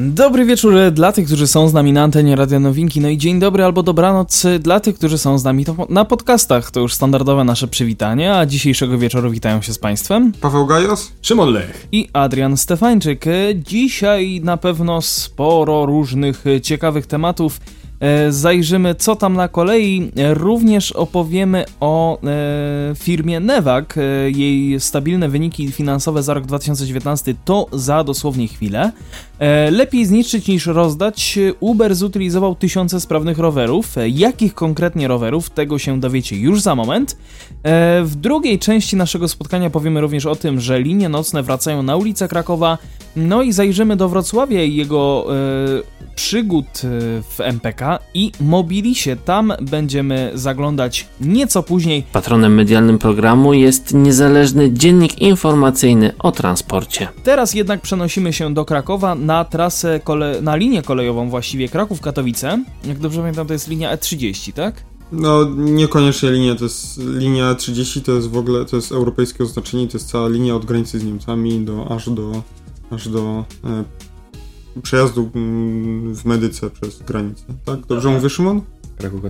Dobry wieczór dla tych, którzy są z nami na antenie Radia Nowinki, no i dzień dobry albo dobranoc dla tych, którzy są z nami na podcastach. To już standardowe nasze przywitanie, a dzisiejszego wieczoru witają się z Państwem Paweł Gajos, Szymon Lech i Adrian Stefańczyk. Dzisiaj na pewno sporo różnych ciekawych tematów E, zajrzymy, co tam na kolei. Również opowiemy o e, firmie Nevak. E, jej stabilne wyniki finansowe za rok 2019 to za dosłownie chwilę. Lepiej zniszczyć niż rozdać. Uber zutylizował tysiące sprawnych rowerów. Jakich konkretnie rowerów? Tego się dowiecie już za moment. W drugiej części naszego spotkania powiemy również o tym, że linie nocne wracają na ulicę Krakowa. No i zajrzymy do Wrocławia i jego przygód w MPK i Mobilisie. Tam będziemy zaglądać nieco później. Patronem medialnym programu jest niezależny dziennik informacyjny o transporcie. Teraz jednak przenosimy się do Krakowa na trasę, kole... na linię kolejową właściwie Kraków-Katowice. Jak dobrze pamiętam, to jest linia E30, tak? No, niekoniecznie linia, to jest linia 30, to jest w ogóle, to jest europejskie oznaczenie, to jest cała linia od granicy z Niemcami do, aż do, aż do e, przejazdu mm, w medyce przez granicę. Tak? Dobrze mówię, Szymon? Kraków,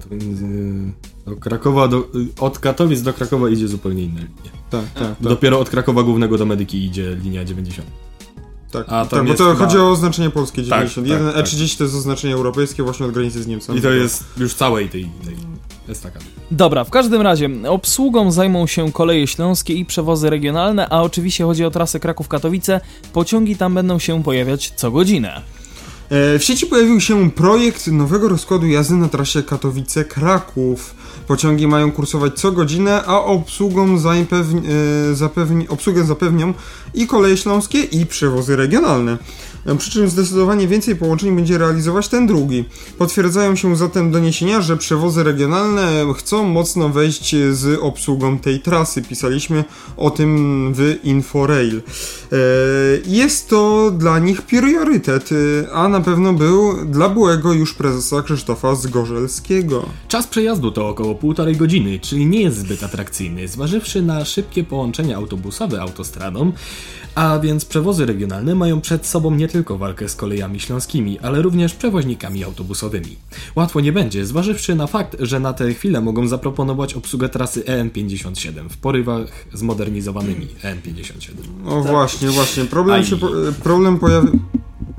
do Krakowa, do, od Katowic do Krakowa idzie zupełnie inna linia. Tak, tak, tak. Dopiero od Krakowa Głównego do Medyki idzie linia 90. Tak, A tak bo to chyba... chodzi o oznaczenie polskie 90. Tak, tak, E30 tak. to jest oznaczenie europejskie właśnie od granicy z Niemcami. I to jest już całej tej, tej estakady. Dobra, w każdym razie obsługą zajmą się koleje śląskie i przewozy regionalne, a oczywiście chodzi o trasę Kraków-Katowice. Pociągi tam będą się pojawiać co godzinę. E, w sieci pojawił się projekt nowego rozkładu jazdy na trasie Katowice-Kraków. Pociągi mają kursować co godzinę, a obsługą zapewni, e, zapewni, obsługę zapewnią i koleje śląskie i przewozy regionalne. E, przy czym zdecydowanie więcej połączeń będzie realizować ten drugi. Potwierdzają się zatem doniesienia, że przewozy regionalne chcą mocno wejść z obsługą tej trasy. Pisaliśmy o tym w Inforail. E, jest to dla nich priorytet, a na pewno był dla byłego już prezesa Krzysztofa Zgorzelskiego. Czas przejazdu to około półtorej godziny, czyli nie jest zbyt atrakcyjny, zważywszy na szybkie połączenia autobusowe autostradą, a więc przewozy regionalne mają przed sobą nie tylko walkę z kolejami śląskimi, ale również przewoźnikami autobusowymi. Łatwo nie będzie, zważywszy na fakt, że na tę chwilę mogą zaproponować obsługę trasy EN57 w porywach zmodernizowanymi EN57. No tak. właśnie, właśnie. Problem, się, problem pojawi,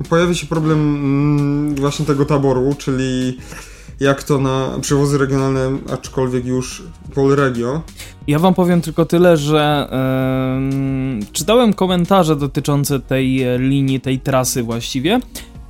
pojawi się problem mm, właśnie tego taboru, czyli jak to na przewozy regionalne, aczkolwiek już Polregio. Ja wam powiem tylko tyle, że yy, czytałem komentarze dotyczące tej linii, tej trasy właściwie.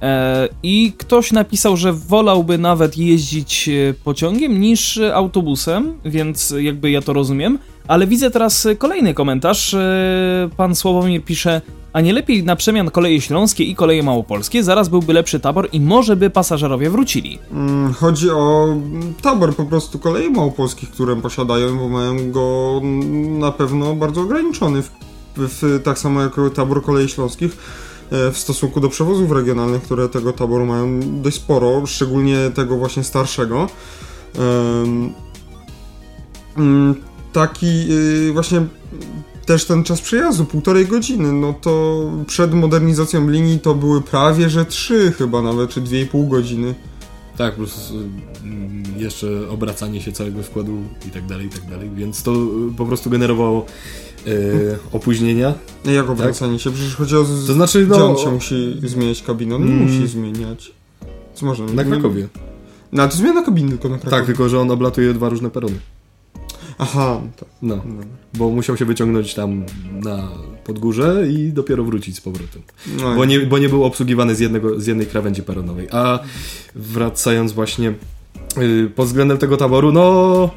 E, I ktoś napisał, że wolałby nawet jeździć e, pociągiem niż autobusem, więc jakby ja to rozumiem. Ale widzę teraz kolejny komentarz. E, pan Sławomir pisze: A nie lepiej na przemian koleje śląskie i koleje małopolskie? Zaraz byłby lepszy tabor i może by pasażerowie wrócili. Mm, chodzi o tabor po prostu kolei małopolskich, które posiadają, bo mają go na pewno bardzo ograniczony. W, w, tak samo jak tabor kolei śląskich e, w stosunku do przewozów regionalnych, które tego taboru mają dość sporo, szczególnie tego właśnie starszego. Taki yy, właśnie też ten czas przejazdu, półtorej godziny, no to przed modernizacją linii to były prawie, że trzy chyba nawet, czy dwie i pół godziny. Tak, plus mm, jeszcze obracanie się całego składu i tak dalej, i tak dalej, więc to y, po prostu generowało yy, opóźnienia. Jak tak? obracanie tak? się? Przecież chodzi o... To znaczy, no... on się musi zmieniać kabinę? On mm. musi zmieniać. Co może? Na Krakowie. No, to zmiana kabiny tylko na Krakowie. Tak, tylko że on oblatuje dwa różne perony. Aha, to. No, no, bo musiał się wyciągnąć tam na podgórze i dopiero wrócić z powrotem. No bo, nie, bo nie był obsługiwany z, jednego, z jednej krawędzi peronowej. A wracając właśnie yy, pod względem tego taboru, no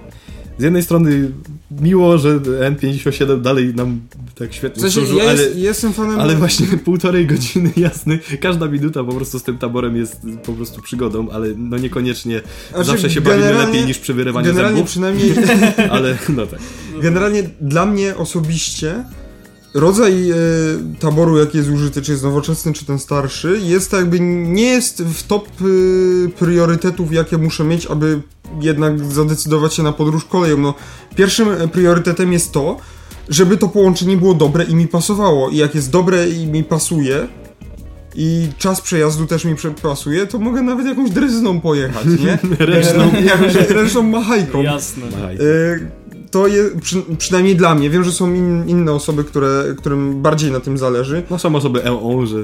z jednej strony miło, że N57 dalej nam tak świetnie w sensie, służył, ja ale, jest, jestem fanem... ale właśnie półtorej godziny, jasny, każda minuta po prostu z tym taborem jest po prostu przygodą, ale no niekoniecznie znaczy, zawsze się bawimy lepiej niż przy wyrywaniu Generalnie zębów. przynajmniej... ale no tak. Generalnie dla mnie osobiście rodzaj e, taboru, jaki jest użyty, czy jest nowoczesny, czy ten starszy, jest jakby nie jest w top e, priorytetów, jakie muszę mieć, aby jednak zadecydować się na podróż koleją. No, pierwszym priorytetem jest to, żeby to połączenie było dobre i mi pasowało. I jak jest dobre i mi pasuje, i czas przejazdu też mi pasuje, to mogę nawet jakąś drezyną pojechać, nie? Ręczną. jakąś ręczną machajką. Jasne. Y, to jest, przy, przynajmniej dla mnie, wiem, że są in, inne osoby, które, którym bardziej na tym zależy. No są osoby EO, że...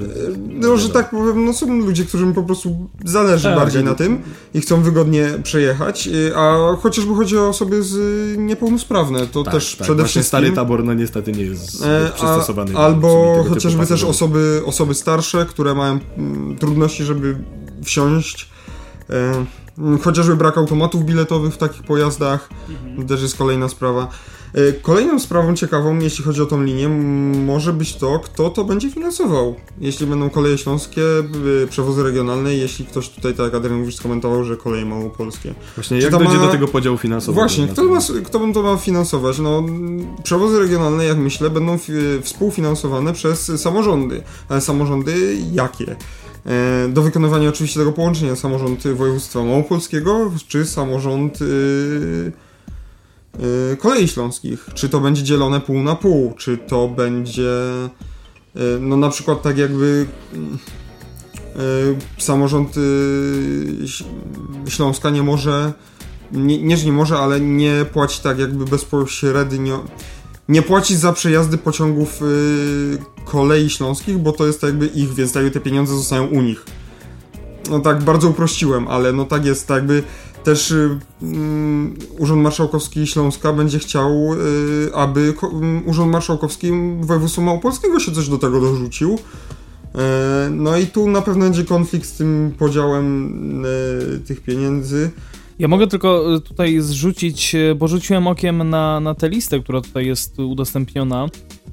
No, że tak powiem, no są ludzie, którym po prostu zależy tak, bardziej na tym i chcą wygodnie przejechać, y, a chociażby chodzi o osoby z niepełnosprawne, to tak, też tak, przede wszystkim... stary tabor, no niestety nie jest e, przystosowany. A, albo chociażby też osoby, osoby starsze, które mają mm, trudności, żeby wsiąść e, chociażby brak automatów biletowych w takich pojazdach mhm. też jest kolejna sprawa. E, kolejną sprawą ciekawą, jeśli chodzi o tą linię, może być to, kto to będzie finansował. Jeśli będą koleje śląskie, przewozy regionalne, jeśli ktoś tutaj, tak jak Adrian mówisz, skomentował, że koleje małopolskie. Właśnie, jak dojdzie ma... do tego podziału finansowego? Właśnie, kto, ma, kto to ma finansować? No, przewozy regionalne, jak myślę, będą współfinansowane przez samorządy. Ale samorządy jakie? E, do wykonywania oczywiście tego połączenia samorząd województwa małopolskiego czy samorząd yy, yy, kolei śląskich. Czy to będzie dzielone pół na pół, czy to będzie yy, no na przykład tak jakby samorząd Śląska nie może nie, nie, że nie może, ale nie płaci tak jakby bezpośrednio nie płaci za przejazdy pociągów yy, kolei śląskich, bo to jest jakby ich, więc jakby te pieniądze zostają u nich. No tak bardzo uprościłem, ale no tak jest, tak jakby też yy, Urząd Marszałkowski Śląska będzie chciał, yy, aby yy, Urząd Marszałkowski Województwa Małopolskiego się coś do tego dorzucił. Yy, no i tu na pewno będzie konflikt z tym podziałem yy, tych pieniędzy. Ja mogę tylko e, tutaj zrzucić, e, bo rzuciłem okiem na, na tę listę, która tutaj jest udostępniona,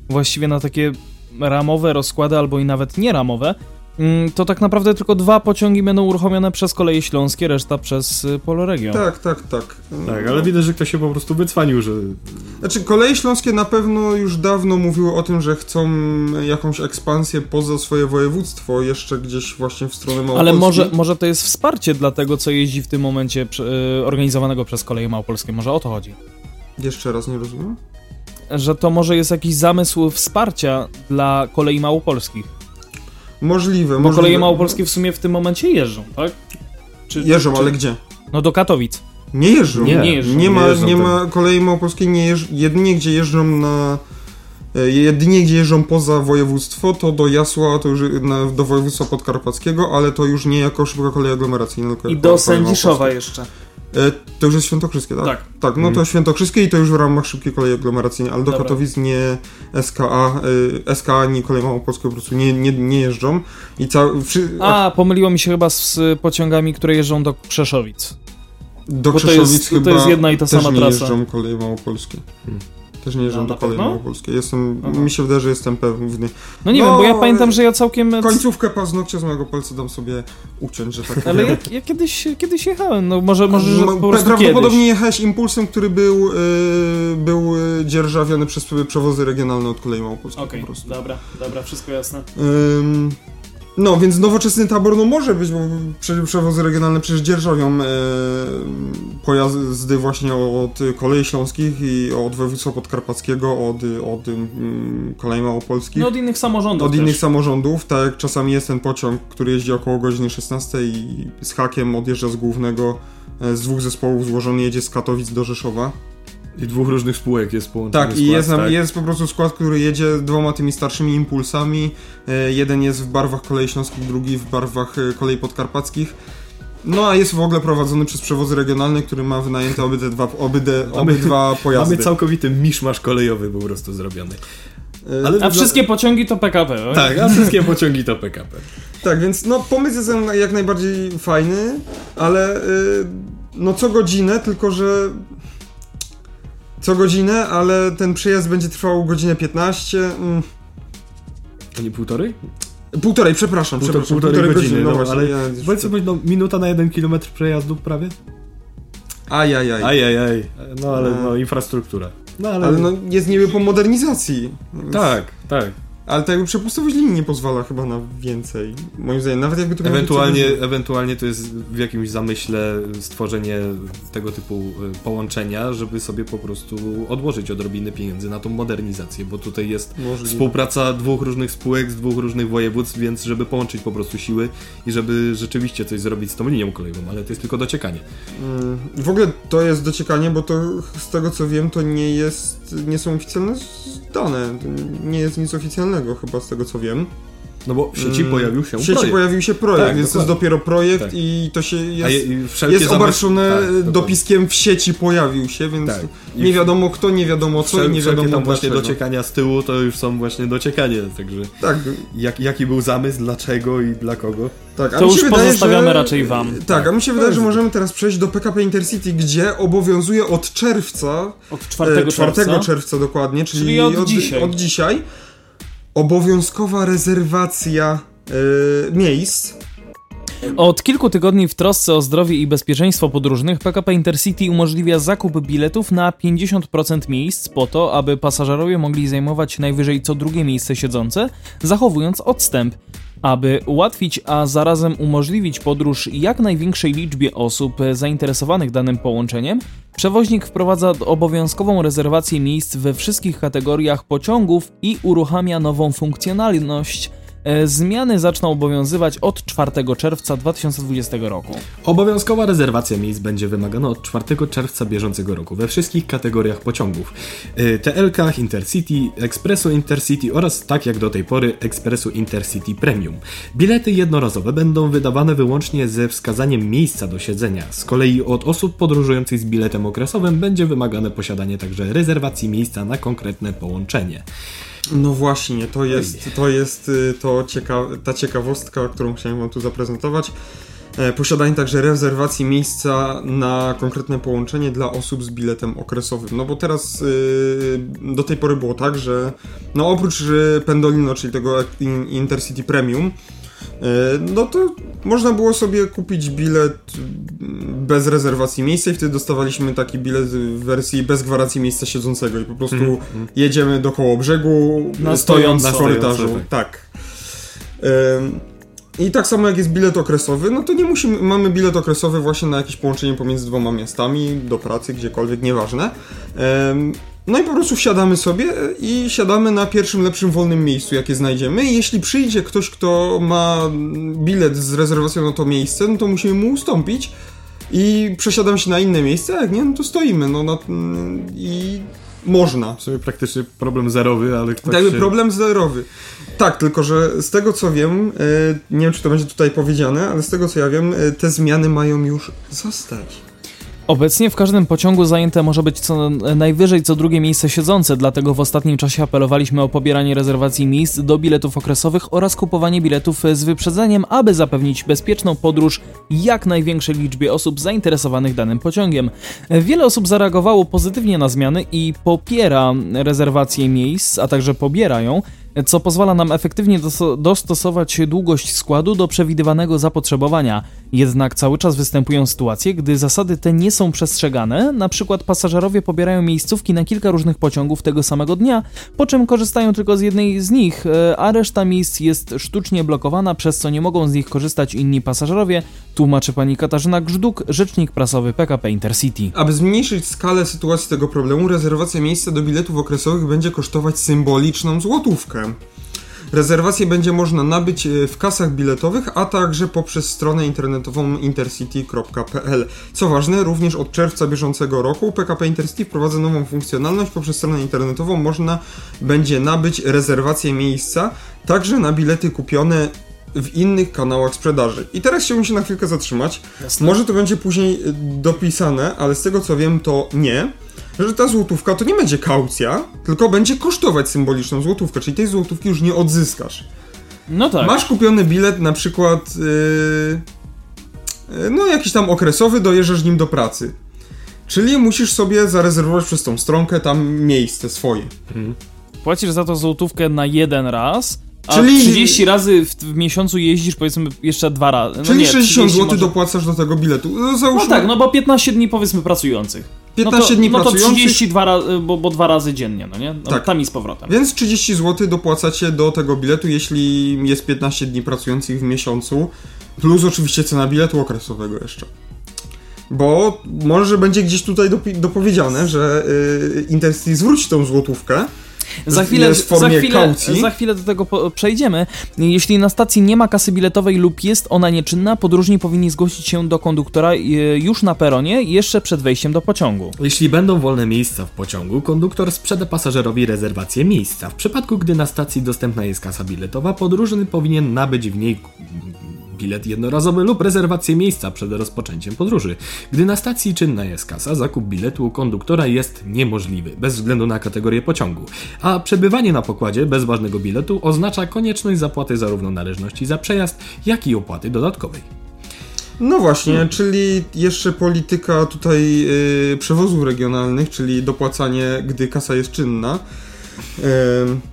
właściwie na takie ramowe rozkłady, albo i nawet nieramowe, to tak naprawdę tylko dwa pociągi będą uruchomione przez koleje śląskie, reszta przez y, Poloregio. Tak, tak, tak. Tak, ale widać, że ktoś się po prostu wycwanił, że... Znaczy, koleje śląskie na pewno już dawno mówiły o tym, że chcą jakąś ekspansję poza swoje województwo, jeszcze gdzieś właśnie w stronę Małopolski. Ale może, może to jest wsparcie dla tego, co jeździ w tym momencie y, organizowanego przez koleje małopolskie. Może o to chodzi? Jeszcze raz nie rozumiem? Że to może jest jakiś zamysł wsparcia dla kolei małopolskich. Możliwe, Bo możliwe. koleje małopolskie w sumie w tym momencie jeżdżą, tak? Czy, jeżdżą, czy... ale gdzie? No do Katowic. Nie jeżdżą. Nie, nie jeżdżą. Nie ma, nie, nie ma kolei małopolskiej, nie jeżdżą, jedynie gdzie jeżdżą na... E, jedynie gdzie jeżdżą poza województwo, to do Jasła, to już na, do województwa podkarpackiego, ale to już nie jako szybka kolej aglomeracyjna. I do Sędziszowa jeszcze. E, to już jest Świętokrzyskie, tak? Tak. Tak, no to mhm. Świętokrzyskie i to już w ramach szybkiej kolei aglomeracyjnej, ale do Dobra. Katowic nie SKA, y, SKA ani kolej małopolskie po prostu nie, nie, nie jeżdżą. I ca, przy, a, pomyliło mi się chyba z pociągami, które jeżdżą do Krzeszowic. Do Bo Krzeszowic to jest, chyba to jest jedna i ta sama nie trasa. jeżdżą koleje małopolskie. Hmm. Też nie jeżdżą no, do kolei małopolskiej. Jestem, mi się wydaje, że jestem pewny. No nie no, wiem, bo ja pamiętam, że ja całkiem... Końcówkę paznokcia z mojego palca dam sobie uciąć, że tak Ale ja, ja, kiedyś, kiedyś jechałem, no może, może że po prostu Prawdopodobnie kiedyś. jechałeś impulsem, który był, yy, był y, dzierżawiony przez przewozy regionalne od kolei małopolskiej okay, dobra, dobra, wszystko jasne. No, więc nowoczesny tabor no może być, bo przewozy regionalne przecież dzierżawią e, pojazdy właśnie od kolei śląskich i od województwa podkarpackiego, od, od mm, kolei małopolskich. No od innych samorządów Od też. innych samorządów, tak jak czasami jest ten pociąg, który jeździ około godziny 16 i z hakiem odjeżdża z głównego, e, z dwóch zespołów złożony jedzie z Katowic do Rzeszowa. I dwóch różnych spółek jest połączony. Tak, i jest, tak. jest po prostu skład, który jedzie dwoma tymi starszymi impulsami. E, jeden jest w barwach kolei śląskich, drugi w barwach e, kolei podkarpackich. No a jest w ogóle prowadzony przez przewozy regionalne, który ma wynajęte obydwa, obydwa, obydwa pojazdy. Mamy całkowity miszmasz kolejowy po prostu zrobiony. E, ale a wszystkie pociągi to PKP. Tak, a wszystkie pociągi to PKP. Tak, więc no pomysł jest jak najbardziej fajny, ale no co godzinę, tylko że co godzinę, ale ten przejazd będzie trwał godzinę 15. Mm. To nie półtorej? Półtorej, przepraszam, Półtor, przepraszam. Półtorej, półtorej godziny, no, no właśnie. Ale ja, powiedz sobie, no, minuta na jeden kilometr przejazdu prawie? Ajajaj. Ajajaj. No ale no, infrastruktura. No, ale... ale no, jest niby po modernizacji. Tak. Tak. Ale ta jakby przepustowość linii nie pozwala chyba na więcej. Moim zdaniem, nawet jakby to miało być Ewentualnie, ewentualnie to jest w jakimś zamyśle stworzenie tego typu y, połączenia, żeby sobie po prostu odłożyć odrobinę pieniędzy na tą modernizację, bo tutaj jest Możliwe. współpraca dwóch różnych spółek z dwóch różnych województw, więc żeby połączyć po prostu siły i żeby rzeczywiście coś zrobić z tą linią kolejową, ale to jest tylko dociekanie. Mm, W ogóle to jest dociekanie, bo to z tego co wiem, to nie jest, nie są oficjalne dane. Nie jest nic oficjalnego chyba z tego co wiem. No bo w sieci Mm, pojawił się W sieci projekt. pojawił się projekt, Tak, więc to jest dokładnie. dopiero projekt Tak. i to się jest, je, jest obarczone tak, dokładnie. dopiskiem w sieci pojawił się, więc Tak. Nie wiadomo kto, nie wiadomo co Wszel- i nie wiadomo tam właśnie dlaczego. dociekania z tyłu to już są właśnie dociekanie, także Tak, jak, jaki był zamysł, dlaczego i dla kogo? tak. a To mi już się wydaje, pozostawiamy że... raczej wam. Tak, a mi się wydaje, że możemy teraz przejść do PKP Intercity, gdzie obowiązuje od czerwca Od 4 E, 4 czerwca. czerwca dokładnie, czyli, Czyli od dzisiaj. od dzisiaj obowiązkowa rezerwacja e, miejsc. Od kilku tygodni w trosce o zdrowie i bezpieczeństwo podróżnych PKP Intercity umożliwia zakup biletów na 50% miejsc po to, aby pasażerowie mogli zajmować najwyżej co drugie miejsce siedzące, zachowując odstęp. Aby ułatwić, a zarazem umożliwić podróż jak największej liczbie osób zainteresowanych danym połączeniem, przewoźnik wprowadza obowiązkową rezerwację miejsc we wszystkich kategoriach pociągów i uruchamia nową funkcjonalność. E, Zmiany zaczną obowiązywać od 4 czerwca 2020 roku. Obowiązkowa rezerwacja miejsc będzie wymagana od 4 czerwca bieżącego roku we wszystkich kategoriach pociągów. Y, TL-kach Intercity, Expressu Intercity oraz, tak jak do tej pory, Expressu Intercity Premium. Bilety jednorazowe będą wydawane wyłącznie ze wskazaniem miejsca do siedzenia. Z kolei od osób podróżujących z biletem okresowym będzie wymagane posiadanie także rezerwacji miejsca na konkretne połączenie. No właśnie, to jest, to jest y, to cieka ta ciekawostka, którą chciałem wam tu zaprezentować. E, Posiadanie także rezerwacji miejsca na konkretne połączenie dla osób z biletem okresowym. No bo teraz y, do tej pory było tak, że no oprócz y, Pendolino, czyli tego in- Intercity Premium, no to można było sobie kupić bilet mm, bez rezerwacji miejsca i wtedy dostawaliśmy taki bilet w wersji bez gwarancji miejsca siedzącego i po prostu jedziemy do koło brzegu, Na stojąc w korytarzu. Stojąco, Tak. Ym, I tak samo jak jest bilet okresowy, no to nie musimy, mamy bilet okresowy właśnie na jakieś połączenie pomiędzy dwoma miastami, do pracy, gdziekolwiek, nieważne. No i po prostu wsiadamy sobie i siadamy na pierwszym lepszym wolnym miejscu, jakie znajdziemy. Jeśli przyjdzie ktoś, kto ma bilet z rezerwacją na to miejsce, no to musimy mu ustąpić i przesiadam się na inne miejsce, a jak nie, no to stoimy, no na, i można. W sumie praktycznie problem zerowy, ale tak się... problem zerowy. Tak, tylko że z tego co wiem, e, nie wiem czy to będzie tutaj powiedziane, ale z tego co ja wiem, e, te zmiany mają już zostać. Obecnie w każdym pociągu zajęte może być co najwyżej co drugie miejsce siedzące, dlatego w ostatnim czasie apelowaliśmy o pobieranie rezerwacji miejsc do biletów okresowych oraz kupowanie biletów z wyprzedzeniem, aby zapewnić bezpieczną podróż jak największej liczbie osób zainteresowanych danym pociągiem. Wiele osób zareagowało pozytywnie na zmiany i popiera rezerwację miejsc, a także pobiera ją, co pozwala nam efektywnie dos- dostosować długość składu do przewidywanego zapotrzebowania. Jednak cały czas występują sytuacje, gdy zasady te nie są przestrzegane, na przykład pasażerowie pobierają miejscówki na kilka różnych pociągów tego samego dnia, po czym korzystają tylko z jednej z nich, e, a reszta miejsc jest sztucznie blokowana, przez co nie mogą z nich korzystać inni pasażerowie, tłumaczy pani Katarzyna Grzduk, rzecznik prasowy PKP Intercity. Aby zmniejszyć skalę sytuacji tego problemu, rezerwacja miejsca do biletów okresowych będzie kosztować symboliczną złotówkę. Rezerwacje będzie można nabyć e, w kasach biletowych, a także poprzez stronę internetową intercity.pl. Co ważne, również od czerwca bieżącego roku PKP Intercity wprowadza nową funkcjonalność. Poprzez stronę internetową można będzie nabyć rezerwację miejsca, także na bilety kupione w innych kanałach sprzedaży. I teraz chciałbym się na chwilkę zatrzymać. Może to będzie później y, dopisane, ale z tego co wiem, to nie. Że ta złotówka to nie będzie kaucja, tylko będzie kosztować symboliczną złotówkę, czyli tej złotówki już nie odzyskasz. No tak. Masz kupiony bilet na przykład, yy, yy, no jakiś tam okresowy, dojeżdżasz nim do pracy. Czyli musisz sobie zarezerwować przez tą stronkę tam miejsce swoje. Płacisz za to złotówkę na jeden raz, a Czyli- 30 razy w, w miesiącu jeździsz powiedzmy jeszcze dwa razy. No Czyli nie, 60 30 zł może. dopłacasz do tego biletu. No, załóżmy, No tak, no bo 15 dni powiedzmy pracujących. 15 no to, dni no to pracujących. 32 razy, bo, bo dwa razy dziennie, no nie? No, Tak. Tam i z powrotem. Więc 30 zł dopłacacie do tego biletu, jeśli jest 15 dni pracujących w miesiącu. Plus oczywiście cena biletu okresowego jeszcze. Bo może będzie gdzieś tutaj dopowiedziane, że yy, Intercity zwróci tą złotówkę. Za chwilę, za, chwilę, za chwilę do tego po, przejdziemy. Jeśli na stacji nie ma kasy biletowej lub jest ona nieczynna, podróżni powinni zgłosić się do konduktora e, już na peronie, jeszcze przed wejściem do pociągu. Jeśli będą wolne miejsca w pociągu, konduktor sprzeda pasażerowi rezerwację miejsca. W przypadku, gdy na stacji dostępna jest kasa biletowa, podróżny powinien nabyć w niej bilet jednorazowy lub rezerwację miejsca przed rozpoczęciem podróży. Gdy na stacji czynna jest kasa, zakup biletu u konduktora jest niemożliwy, bez względu na kategorię pociągu. A przebywanie na pokładzie bez ważnego biletu oznacza konieczność zapłaty zarówno należności za przejazd, jak i opłaty dodatkowej. No właśnie, czyli jeszcze polityka tutaj yy, przewozów regionalnych, czyli dopłacanie, gdy kasa jest czynna.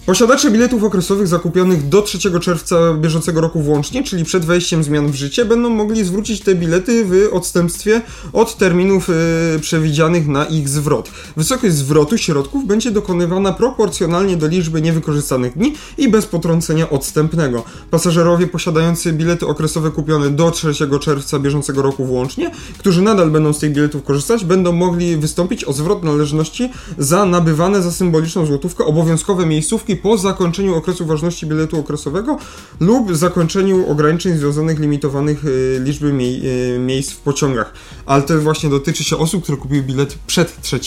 Posiadacze biletów okresowych zakupionych do 3 czerwca bieżącego roku włącznie, czyli przed wejściem zmian w życie, będą mogli zwrócić te bilety w odstępstwie od terminów y, przewidzianych na ich zwrot. Wysokość zwrotu środków będzie dokonywana proporcjonalnie do liczby niewykorzystanych dni i bez potrącenia odstępnego. Pasażerowie posiadający bilety okresowe kupione do 3 czerwca bieżącego roku włącznie, którzy nadal będą z tych biletów korzystać, będą mogli wystąpić o zwrot należności za nabywane za symboliczną złotówkę obowiązkowe miejscówki po zakończeniu okresu ważności biletu okresowego lub zakończeniu ograniczeń związanych limitowanych y, liczby y, miejsc w pociągach. Ale to właśnie dotyczy się osób, które kupiły bilet przed 3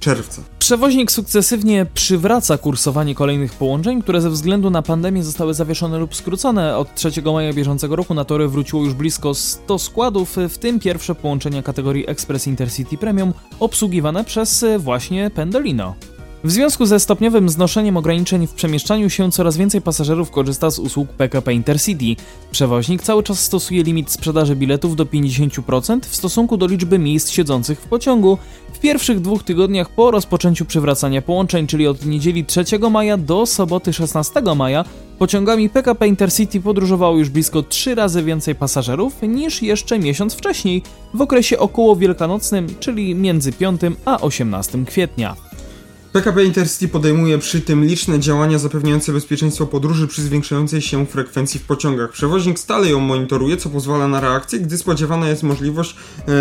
czerwca. Przewoźnik sukcesywnie przywraca kursowanie kolejnych połączeń, które ze względu na pandemię zostały zawieszone lub skrócone. Od 3 maja bieżącego roku na tory wróciło już blisko 100 składów, w tym pierwsze połączenia kategorii Express Intercity Premium obsługiwane przez e, właśnie Pendolino. W związku ze stopniowym znoszeniem ograniczeń w przemieszczaniu się coraz więcej pasażerów korzysta z usług PKP Intercity. Przewoźnik cały czas stosuje limit sprzedaży biletów do 50% w stosunku do liczby miejsc siedzących w pociągu. W pierwszych dwóch tygodniach po rozpoczęciu przywracania połączeń, czyli od niedzieli 3 maja do soboty 16 maja, pociągami PKP Intercity podróżowało już blisko 3 razy więcej pasażerów niż jeszcze miesiąc wcześniej, w okresie około wielkanocnym, czyli między 5 a 18 kwietnia. PKP Intercity podejmuje przy tym liczne działania zapewniające bezpieczeństwo podróży przy zwiększającej się frekwencji w pociągach. Przewoźnik stale ją monitoruje, co pozwala na reakcję, gdy spodziewana jest możliwość, e,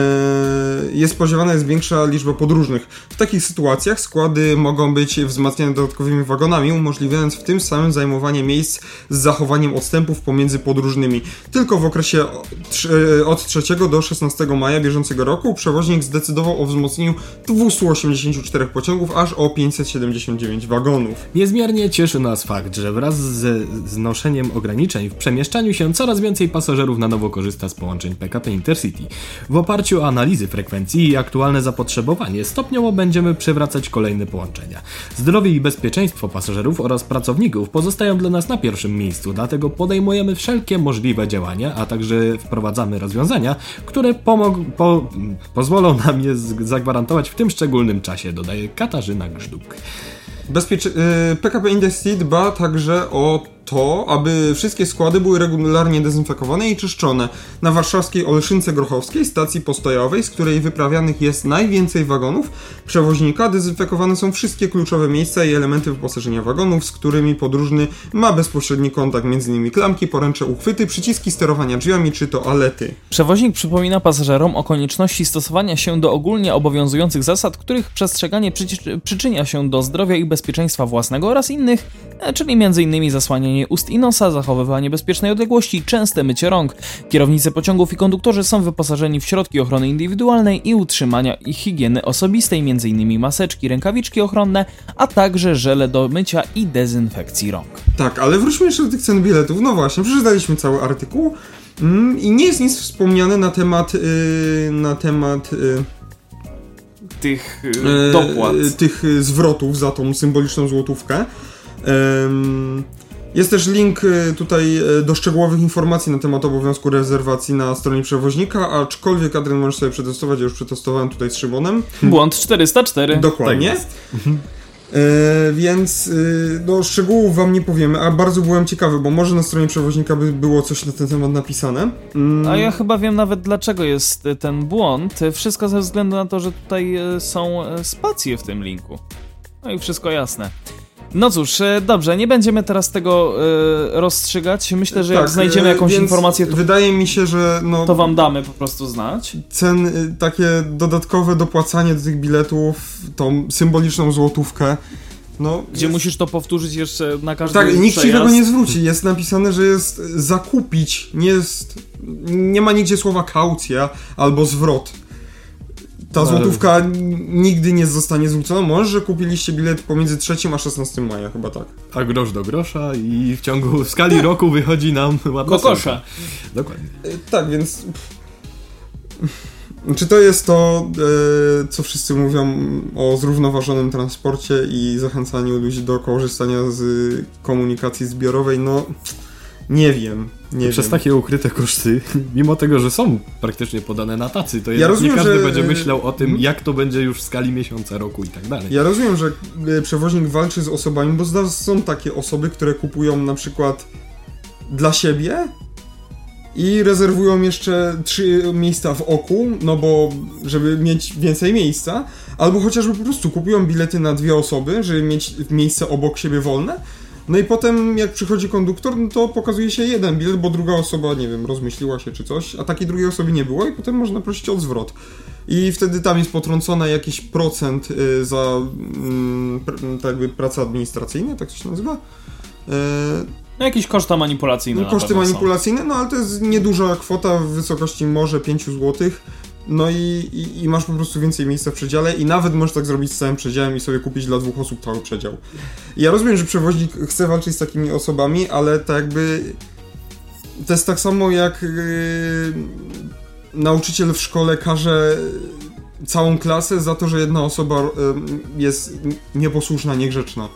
jest spodziewana jest większa liczba podróżnych. W takich sytuacjach składy mogą być wzmacniane dodatkowymi wagonami, umożliwiając w tym samym zajmowanie miejsc z zachowaniem odstępów pomiędzy podróżnymi. Tylko w okresie e, od 3 do 16 maja bieżącego roku przewoźnik zdecydował o wzmocnieniu 284 pociągów aż o 579 wagonów. Niezmiernie cieszy nas fakt, że wraz ze znoszeniem ograniczeń w przemieszczaniu się coraz więcej pasażerów na nowo korzysta z połączeń PKP Intercity. W oparciu o analizy frekwencji i aktualne zapotrzebowanie stopniowo będziemy przywracać kolejne połączenia. Zdrowie i bezpieczeństwo pasażerów oraz pracowników pozostają dla nas na pierwszym miejscu, dlatego podejmujemy wszelkie możliwe działania, a także wprowadzamy rozwiązania, które pomog- po- pozwolą nam je zagwarantować w tym szczególnym czasie, dodaje Katarzyna Bezpiecze- y, PKP Intercity dba także o to, aby wszystkie składy były regularnie dezynfekowane i czyszczone. Na warszawskiej Oleszynce Grochowskiej, stacji postojowej, z której wyprawianych jest najwięcej wagonów, przewoźnika dezynfekowane są wszystkie kluczowe miejsca i elementy wyposażenia wagonów, z którymi podróżny ma bezpośredni kontakt, m.in. klamki, poręcze, uchwyty, przyciski sterowania drzwiami czy toalety. Przewoźnik przypomina pasażerom o konieczności stosowania się do ogólnie obowiązujących zasad, których przestrzeganie przyczynia się do zdrowia i bezpieczeństwa własnego oraz innych, e, czyli m.in. zasłanianie ust i nosa, zachowywanie bezpiecznej odległości, częste mycie rąk. Kierownicy pociągów i konduktorzy są wyposażeni w środki ochrony indywidualnej i utrzymania ich higieny osobistej, m.in. maseczki, rękawiczki ochronne, a także żele do mycia i dezynfekcji rąk. Tak, ale wróćmy jeszcze do tych cen biletów. No właśnie, przeczytaliśmy cały artykuł mm, i nie jest nic wspomniane na temat y, na temat y, Tych e, dopłat. tych y, zwrotów za tą symboliczną złotówkę. Em, Jest też link y, tutaj y, do szczegółowych informacji na temat obowiązku rezerwacji na stronie przewoźnika, aczkolwiek Adrian możesz sobie przetestować, ja już przetestowałem tutaj z Szymonem. Błąd 404. Dokładnie. Tak jest. E, więc y, no, szczegółów wam nie powiemy, a bardzo byłem ciekawy, bo może na stronie przewoźnika by było coś na ten temat napisane. Mm, A ja chyba wiem nawet dlaczego jest y, ten błąd. Wszystko ze względu na to, że tutaj są spacje w tym linku. No i wszystko jasne. No cóż, y, dobrze, nie będziemy teraz tego y, rozstrzygać. Myślę, że jak tak, znajdziemy e, jakąś więc informację, to, Wydaje mi się, że no, to wam damy po prostu znać. cen, y, takie dodatkowe dopłacanie do tych biletów, tą symboliczną złotówkę, no... Gdzie jest- musisz to powtórzyć jeszcze na każdy Tak, nikt ci tego nie zwróci. Jest napisane, że jest zakupić, nie jest... Nie ma nigdzie słowa kaucja albo zwrot. Ta No, ale- złotówka n- nigdy nie zostanie zwrócona. Może, że kupiliście bilet pomiędzy 3 a 16 maja, chyba tak. A grosz do grosza i w ciągu w skali roku wychodzi nam ładna Kokosza. Dokładnie. E, Tak, więc. Czy to jest to, e, co wszyscy mówią o zrównoważonym transporcie i zachęcaniu ludzi do korzystania z komunikacji zbiorowej? No, nie wiem. Nie Przez wiem. takie ukryte koszty, mimo tego, że są praktycznie podane na tacy, to jednak rozumiem, nie każdy że- będzie myślał o tym, jak to będzie już w skali miesiąca, roku i tak dalej. Ja rozumiem, że e, przewoźnik walczy z osobami, bo są takie osoby, które kupują na przykład dla siebie i rezerwują jeszcze trzy miejsca w oku, no bo żeby mieć więcej miejsca, albo chociażby po prostu kupują bilety na dwie osoby, żeby mieć miejsce obok siebie wolne. No i potem jak przychodzi konduktor, no to pokazuje się jeden bilet, bo druga osoba, nie wiem, rozmyśliła się czy coś, a takiej drugiej osoby nie było i potem można prosić o zwrot. I wtedy tam jest potrącone jakiś procent y, za mm, pr- tak jakby prace administracyjne, tak to się nazywa. Y, No jakieś koszta manipulacyjne no, koszty manipulacyjne, no ale to jest nieduża kwota w wysokości może 5 zł. No i, i, i masz po prostu więcej miejsca w przedziale i nawet możesz tak zrobić z całym przedziałem i sobie kupić dla dwóch osób cały przedział. Ja rozumiem, że przewoźnik chce walczyć z takimi osobami, ale tak jakby to jest tak samo jak yy, nauczyciel w szkole każe całą klasę za to, że jedna osoba yy, jest nieposłuszna, niegrzeczna.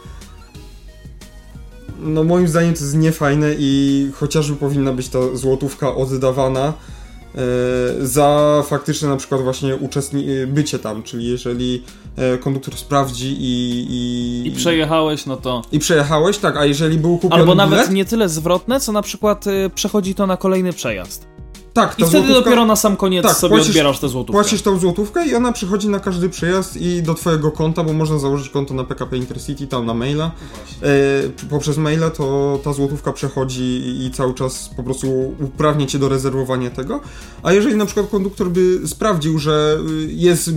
No moim zdaniem to jest niefajne i chociażby powinna być ta złotówka oddawana za faktyczne na przykład właśnie uczestni- e, bycie tam, czyli jeżeli e, konduktor sprawdzi i... I, I przejechałeś, no to... I przejechałeś, tak, a jeżeli był kupiony Albo nawet bilet, nie tyle zwrotne, co na przykład przechodzi to na kolejny przejazd. Tak, I wtedy dopiero na sam koniec tak, sobie płacisz- odbierasz tę złotówkę. Płacisz tą złotówkę i ona przychodzi na każdy przejazd i do twojego konta, bo można założyć konto na PKP Intercity, tam na maila. E, poprzez maila to ta złotówka przechodzi i, i cały czas po prostu uprawnia cię do rezerwowania tego. A jeżeli na przykład konduktor by sprawdził, że y, jest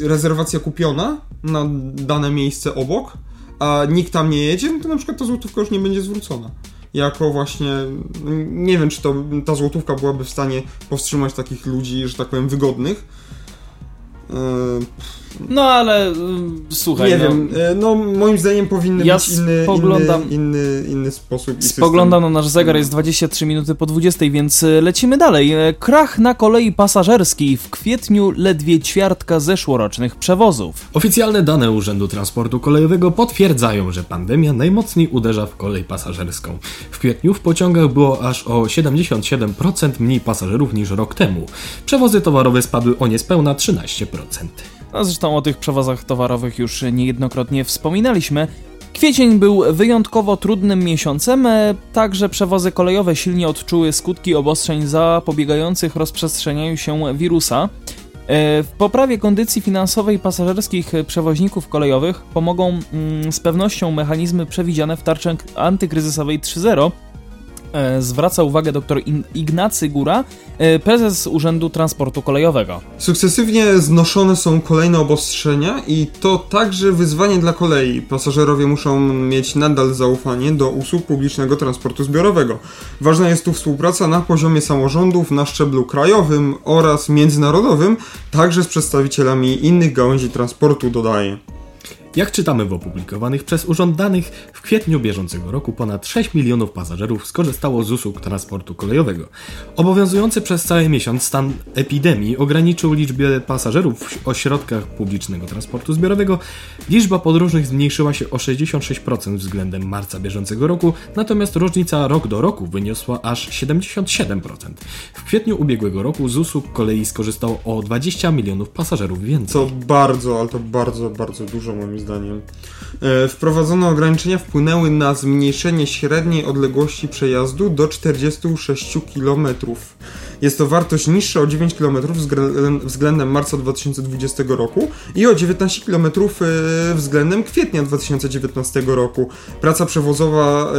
rezerwacja kupiona na dane miejsce obok, a nikt tam nie jedzie, no to na przykład ta złotówka już nie będzie zwrócona. Jako właśnie, nie wiem, czy to ta złotówka byłaby w stanie powstrzymać takich ludzi, że tak powiem, wygodnych. E, No ale y, słuchaj, nie no, wiem, e, no moim zdaniem powinny Ja być inny, spoglądam- inny, inny, inny sposób i Spoglądam na nasz zegar, jest 23 minuty po 20, więc y, lecimy dalej. E, Krach na kolei pasażerskiej w kwietniu ledwie ćwiartka zeszłorocznych przewozów. Oficjalne dane Urzędu Transportu Kolejowego potwierdzają, że pandemia najmocniej uderza w kolej pasażerską. W kwietniu w pociągach było aż o 77% mniej pasażerów niż rok temu. Przewozy towarowe spadły o niespełna 13%. No, zresztą o tych przewozach towarowych już niejednokrotnie wspominaliśmy. Kwiecień był wyjątkowo trudnym miesiącem, e, także przewozy kolejowe silnie odczuły skutki obostrzeń zapobiegających rozprzestrzenianiu się wirusa. E, W poprawie kondycji finansowej pasażerskich przewoźników kolejowych pomogą mm, z pewnością mechanizmy przewidziane w tarczy antykryzysowej 3.0. E, Zwraca uwagę dr Ignacy Góra, e, prezes Urzędu Transportu Kolejowego. Sukcesywnie znoszone są kolejne obostrzenia i to także wyzwanie dla kolei. Pasażerowie muszą mieć nadal zaufanie do usług publicznego transportu zbiorowego. Ważna jest tu współpraca na poziomie samorządów, na szczeblu krajowym oraz międzynarodowym, także z przedstawicielami innych gałęzi transportu, dodaje. Jak czytamy w opublikowanych przez urząd danych, w kwietniu bieżącego roku ponad 6 milionów pasażerów skorzystało z usług transportu kolejowego. Obowiązujący przez cały miesiąc stan epidemii ograniczył liczbę pasażerów w ośrodkach publicznego transportu zbiorowego. Liczba podróżnych zmniejszyła się o 66% względem marca bieżącego roku, natomiast różnica rok do roku wyniosła aż 77%. W kwietniu ubiegłego roku z usług kolei skorzystało o 20 milionów pasażerów więcej. Co bardzo, ale to bardzo, bardzo dużo moim zdaniem. E, wprowadzone ograniczenia wpłynęły na zmniejszenie średniej odległości przejazdu do 46 km. Jest to wartość niższa o 9 km względem marca 2020 roku i o 19 km e, względem kwietnia 2019 roku. Praca przewozowa e,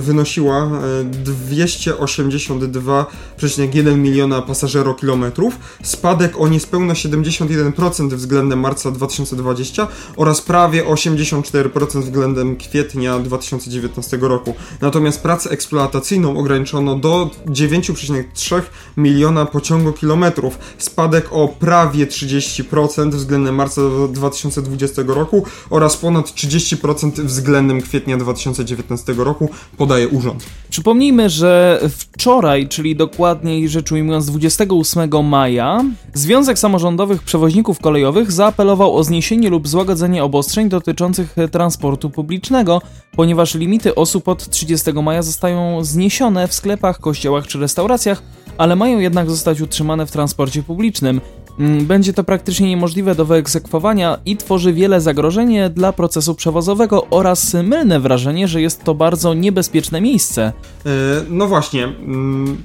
wynosiła 282,1 miliona pasażerokilometrów, spadek o niespełna 71% względem marca 2020 oraz prawie 84% względem kwietnia 2019 roku. Natomiast pracę eksploatacyjną ograniczono do 9,3 miliona pociągokilometrów, spadek o prawie 30% względem marca 2020 roku oraz ponad 30% względem kwietnia 2019 roku, podaje urząd. Przypomnijmy, że wczoraj, czyli dokładniej rzecz ujmując 28 maja, Związek Samorządowych Przewoźników Kolejowych zaapelował o zniesienie lub złagodzenie obostrzeń dotyczących transportu publicznego, ponieważ limity osób od 30 maja zostają zniesione w sklepach, kościołach czy restauracjach, ale mają jednak zostać utrzymane w transporcie publicznym. Mm, będzie to praktycznie niemożliwe do wyegzekwowania i tworzy wiele zagrożeń dla procesu przewozowego oraz mylne wrażenie, że jest to bardzo niebezpieczne miejsce. E, no właśnie. Mm,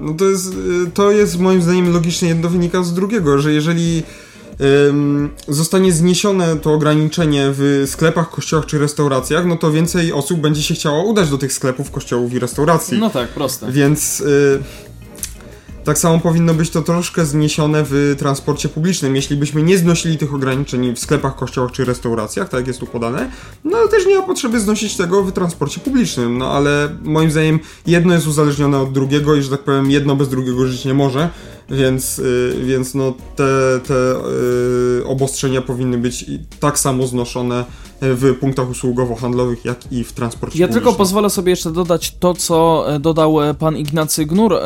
no to, jest, e, to jest moim zdaniem logicznie jedno wynika z drugiego, że jeżeli zostanie zniesione to ograniczenie w sklepach, kościołach czy restauracjach, no to więcej osób będzie się chciało udać do tych sklepów, kościołów i restauracji. No tak, proste. Więc y, tak samo powinno być to troszkę zniesione w transporcie publicznym. Jeśli byśmy nie znosili tych ograniczeń w sklepach, kościołach czy restauracjach, tak jak jest tu podane, no też nie ma potrzeby znosić tego w transporcie publicznym. No ale moim zdaniem jedno jest uzależnione od drugiego i że tak powiem jedno bez drugiego żyć nie może więc, y, więc no te, te y, obostrzenia powinny być tak samo znoszone w punktach usługowo-handlowych, jak i w transporcie Ja publicznym. tylko pozwolę sobie jeszcze dodać to, co e, dodał e, pan Ignacy Gnur, e,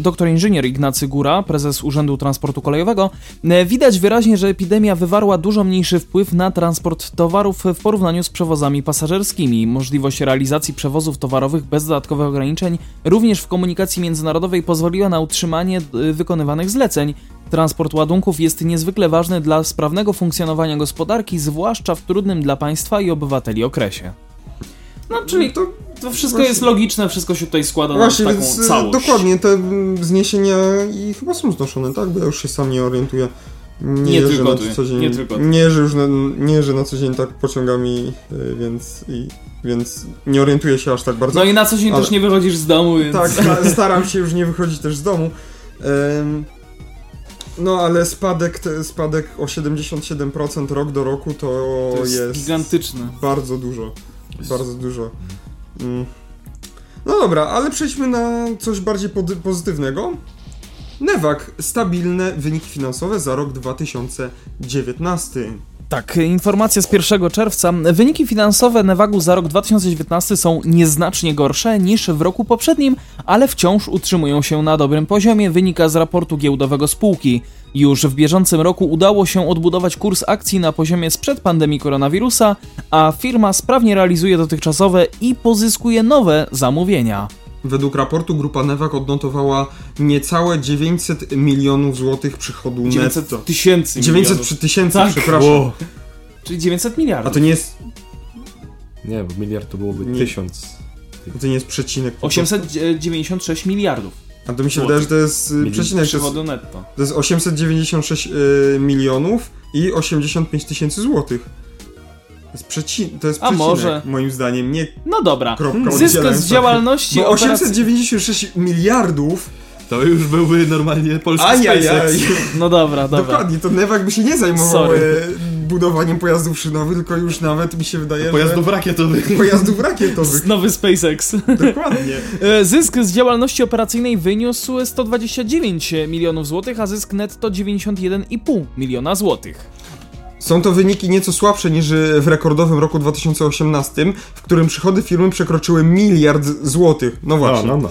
doktor inżynier Ignacy Góra, prezes Urzędu Transportu Kolejowego. Widać wyraźnie, że epidemia wywarła dużo mniejszy wpływ na transport towarów w porównaniu z przewozami pasażerskimi. Możliwość realizacji przewozów towarowych bez dodatkowych ograniczeń również w komunikacji międzynarodowej pozwoliła na utrzymanie wykonywanych zleceń. Transport ładunków jest niezwykle ważny dla sprawnego funkcjonowania gospodarki, zwłaszcza w trudnym dla państwa i obywateli okresie. No, czyli to, to wszystko właśnie, jest logiczne, wszystko się tutaj składa właśnie, na taką więc, e, całość. Dokładnie, te zniesienia i chyba są znoszone, tak? Bo ja już się sam nie orientuję. Nie, nie tylko na ty, co dzień, nie tylko Nie jeżdżę już na, nie jeżdżę na co dzień tak pociągami, e, więc, i, więc nie orientuję się aż tak bardzo. No i na co dzień ale... też nie wychodzisz z domu, więc... Tak, staram się już nie wychodzić też z domu. Um, no ale spadek, spadek o 77% rok do roku to, to jest, jest gigantyczny. Bardzo dużo. Bardzo dużo. Mm. No dobra, ale przejdźmy na coś bardziej pozytywnego. Newak, stabilne wyniki finansowe za rok 2019. Tak, informacja z 1 czerwca. Wyniki finansowe Nevagu za rok 2019 są nieznacznie gorsze niż w roku poprzednim, ale wciąż utrzymują się na dobrym poziomie, wynika z raportu giełdowego spółki. Już w bieżącym roku udało się odbudować kurs akcji na poziomie sprzed pandemii koronawirusa, a firma sprawnie realizuje dotychczasowe i pozyskuje nowe zamówienia. Według raportu grupa Newak odnotowała niecałe 900 milionów złotych przychodu 900 netto. tysięcy 900 tysięcy, tak. przepraszam. Wow. Czyli 900 miliardów. A to nie jest... Nie, bo miliard to byłoby nie. tysiąc. To nie jest przecinek. 896 miliardów. A to mi się wydaje, że to jest y, przecinek. Przychodu netto. To jest 896 y, milionów i 85 tysięcy złotych przeci to jest A może? moim zdaniem, nie No dobra. Zysk z działalności Bo 896 miliardów to już byłby normalnie polski SpaceX. No dobra, dobra. Dokładnie, to Newak by się nie zajmował Sorry. E, budowaniem pojazdów szynowych, tylko już nawet mi się wydaje, Pojazdów że... rakietowych. Pojazdów rakietowych. Nowy SpaceX. Dokładnie. E, zysk z działalności operacyjnej wyniósł 129 milionów złotych, a zysk netto 91,5 miliona złotych. Są to wyniki nieco słabsze niż w rekordowym roku 2018, w którym przychody firmy przekroczyły miliard złotych. No właśnie. no, no.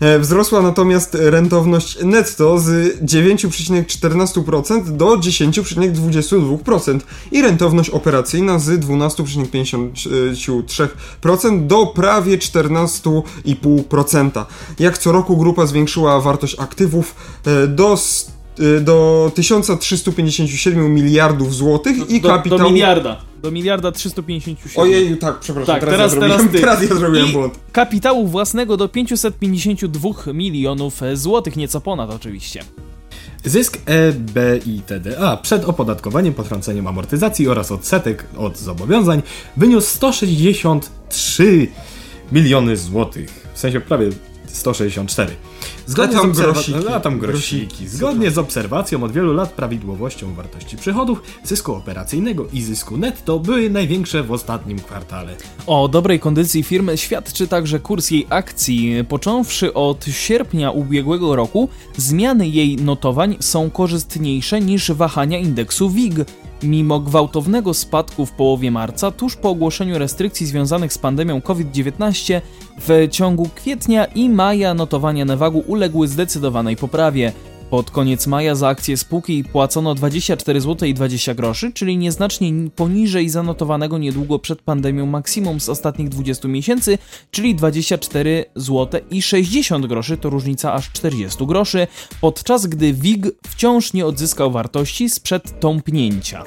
E, wzrosła natomiast rentowność netto z 9,14% do 10,22% i rentowność operacyjna z 12,53% do prawie 14,5%. Jak co roku grupa zwiększyła wartość aktywów e, do y, do 1357 miliardów złotych i do, kapitał... do miliarda. Do miliarda 357. Ojej, tak, przepraszam, Tak, teraz, teraz- ja zrobiłem, teraz teraz ja zrobiłem I błąd. kapitału własnego do 552 milionów złotych, nieco ponad oczywiście. Zysk E EBITDA przed opodatkowaniem, potrąceniem amortyzacji oraz odsetek od zobowiązań wyniósł 163 miliony złotych. W sensie prawie 164. Zgodnie A tam z grosiki. A tam grosiki. Grosiki, Zgodnie z obserwacją od wielu lat prawidłowością wartości przychodów, zysku operacyjnego i zysku netto były największe w ostatnim kwartale. O dobrej kondycji firmy świadczy także kurs jej akcji. Począwszy od sierpnia ubiegłego roku, zmiany jej notowań są korzystniejsze niż wahania indeksu WIG. Mimo gwałtownego spadku w połowie marca, tuż po ogłoszeniu restrykcji związanych z pandemią COVID-19, w ciągu kwietnia i maja notowania Nevagu uległy zdecydowanej poprawie. Pod koniec maja za akcję spółki płacono 24 zł i 20 groszy, czyli nieznacznie poniżej zanotowanego niedługo przed pandemią maksimum z ostatnich 20 miesięcy, czyli 24 zł i 60 groszy, to różnica aż 40 groszy, podczas gdy WIG wciąż nie odzyskał wartości sprzed tąpnięcia.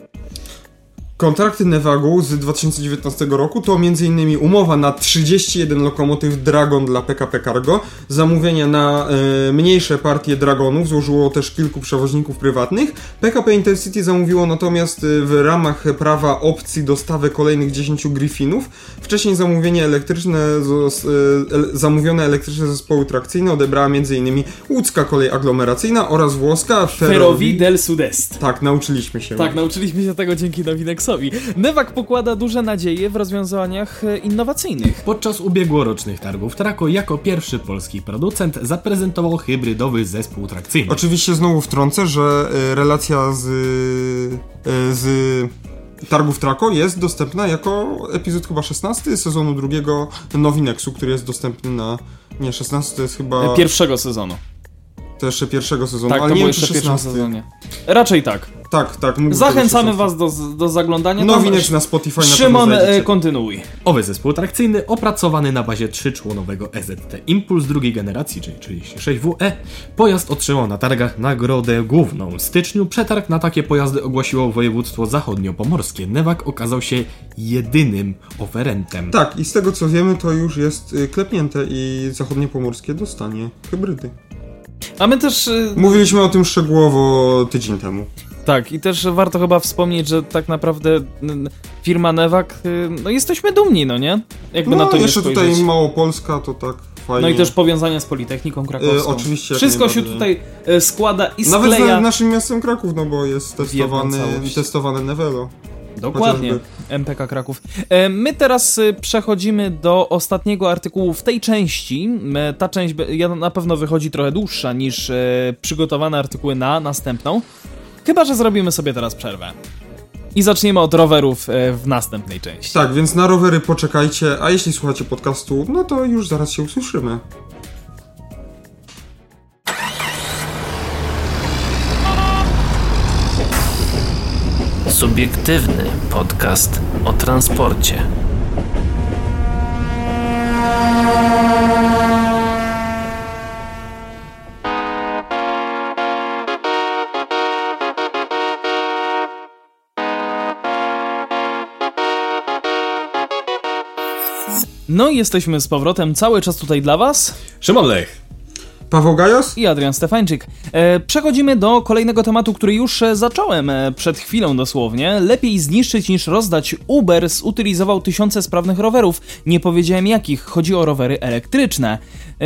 Kontrakty Nevagu z 2019 roku to m.in. umowa na 31 lokomotyw Dragon dla PKP Cargo, zamówienia na e, mniejsze partie Dragonów złożyło też kilku przewoźników prywatnych. PKP Intercity zamówiło natomiast e, w ramach prawa opcji dostawę kolejnych 10 Griffinów. Wcześniej zamówienie elektryczne, zos- e, zamówione elektryczne zespoły trakcyjne odebrała m.in. łódzka kolej aglomeracyjna oraz włoska Ferrovi del Sud-Est. Tak, nauczyliśmy się. Tak, nauczyliśmy się tego dzięki Newak pokłada duże nadzieje w rozwiązaniach e, innowacyjnych. Podczas ubiegłorocznych targów Traco jako pierwszy polski producent zaprezentował hybrydowy zespół trakcyjny. Oczywiście znowu wtrącę, że y, relacja z, y, z targów Traco jest dostępna jako epizod chyba 16 sezonu drugiego Nowinexu, który jest dostępny na... Nie, 16 to jest chyba... E, Pierwszego sezonu. To jeszcze pierwszego sezonu, Tak, ale to nie było wiem, czy jeszcze w pierwszym 16. sezonie. Raczej tak. Tak, tak. Zachęcamy was do, do zaglądania. 16. Tam Nowinex na Spotify na Szymon, e, kontynuuj. Owy zespół trakcyjny, opracowany na bazie trzyczłonowego EZT Impuls drugiej generacji, czyli 36WE, pojazd otrzymał na targach nagrodę główną. W styczniu przetarg na takie pojazdy ogłosiło województwo zachodniopomorskie. Newak okazał się jedynym oferentem. Tak, i z tego co wiemy, to już jest y, klepnięte i zachodnie pomorskie dostanie hybrydy. A my też. e, Mówiliśmy o tym szczegółowo tydzień temu. Tak, i też warto chyba wspomnieć, że tak naprawdę firma Newak, y, no jesteśmy dumni, no nie? Jakby na No, to nie jeszcze tutaj Małopolska, to tak fajnie. No i też powiązania z Politechniką Krakowską. E, oczywiście, Wszystko się tutaj e, składa i Nawet skleja. z naszym miastem Kraków, no bo jest testowany, testowane Nevelo. Dokładnie. Chociażby. MPK Kraków. E, My teraz e, przechodzimy do ostatniego artykułu w tej części. E, Ta część na pewno wychodzi trochę dłuższa niż e, przygotowane artykuły na następną. Chyba, że zrobimy sobie teraz przerwę. I zaczniemy od rowerów w następnej części. Tak, więc na rowery poczekajcie, a jeśli słuchacie podcastu, no to już zaraz się usłyszymy. Subiektywny podcast o transporcie. No i jesteśmy z powrotem cały czas tutaj dla Was Szymon Lech. Paweł Gajos? i Adrian Stefańczyk. E, przechodzimy do kolejnego tematu, który już e, zacząłem e, przed chwilą dosłownie. Lepiej zniszczyć niż rozdać. Uber zutylizował tysiące sprawnych rowerów. Nie powiedziałem jakich, chodzi o rowery elektryczne.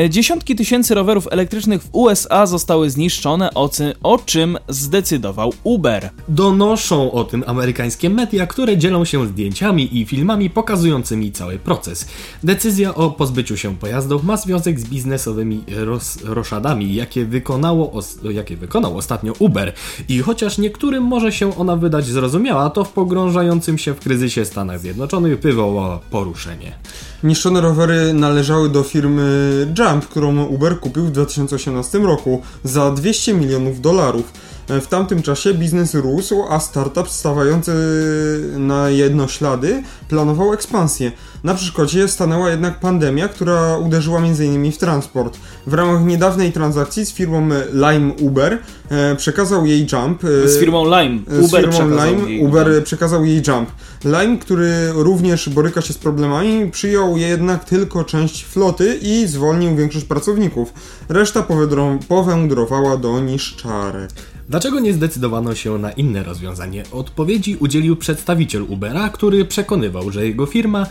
Dziesiątki tysięcy rowerów elektrycznych w USA zostały zniszczone, o, cy- o czym zdecydował Uber. Donoszą o tym amerykańskie media, które dzielą się zdjęciami i filmami pokazującymi cały proces. Decyzja o pozbyciu się pojazdów ma związek z biznesowymi roz, roszadami, jakie, wykonało jakie wykonał ostatnio Uber. I chociaż niektórym może się ona wydać zrozumiała, to w pogrążającym się w kryzysie Stanach Zjednoczonych wywołała poruszenie. Niszczone rowery należały do firmy Jump, którą Uber kupił w 2018 roku za 200 milionów dolarów. W tamtym czasie biznes rósł, a startup stawający na jednoślady planował ekspansję. Na przeszkodzie stanęła jednak pandemia, która uderzyła m.in. w transport. W ramach niedawnej transakcji z firmą Lime Uber e, przekazał jej Jump. E, z firmą Lime. Uber z firmą Lime jej Uber Jump. przekazał jej Jump. Lime, który również boryka się z problemami, przyjął jednak tylko część floty i zwolnił większość pracowników. Reszta powędrowała do niszczarek. Dlaczego nie zdecydowano się na inne rozwiązanie? Odpowiedzi udzielił przedstawiciel Ubera, który przekonywał, że jego firma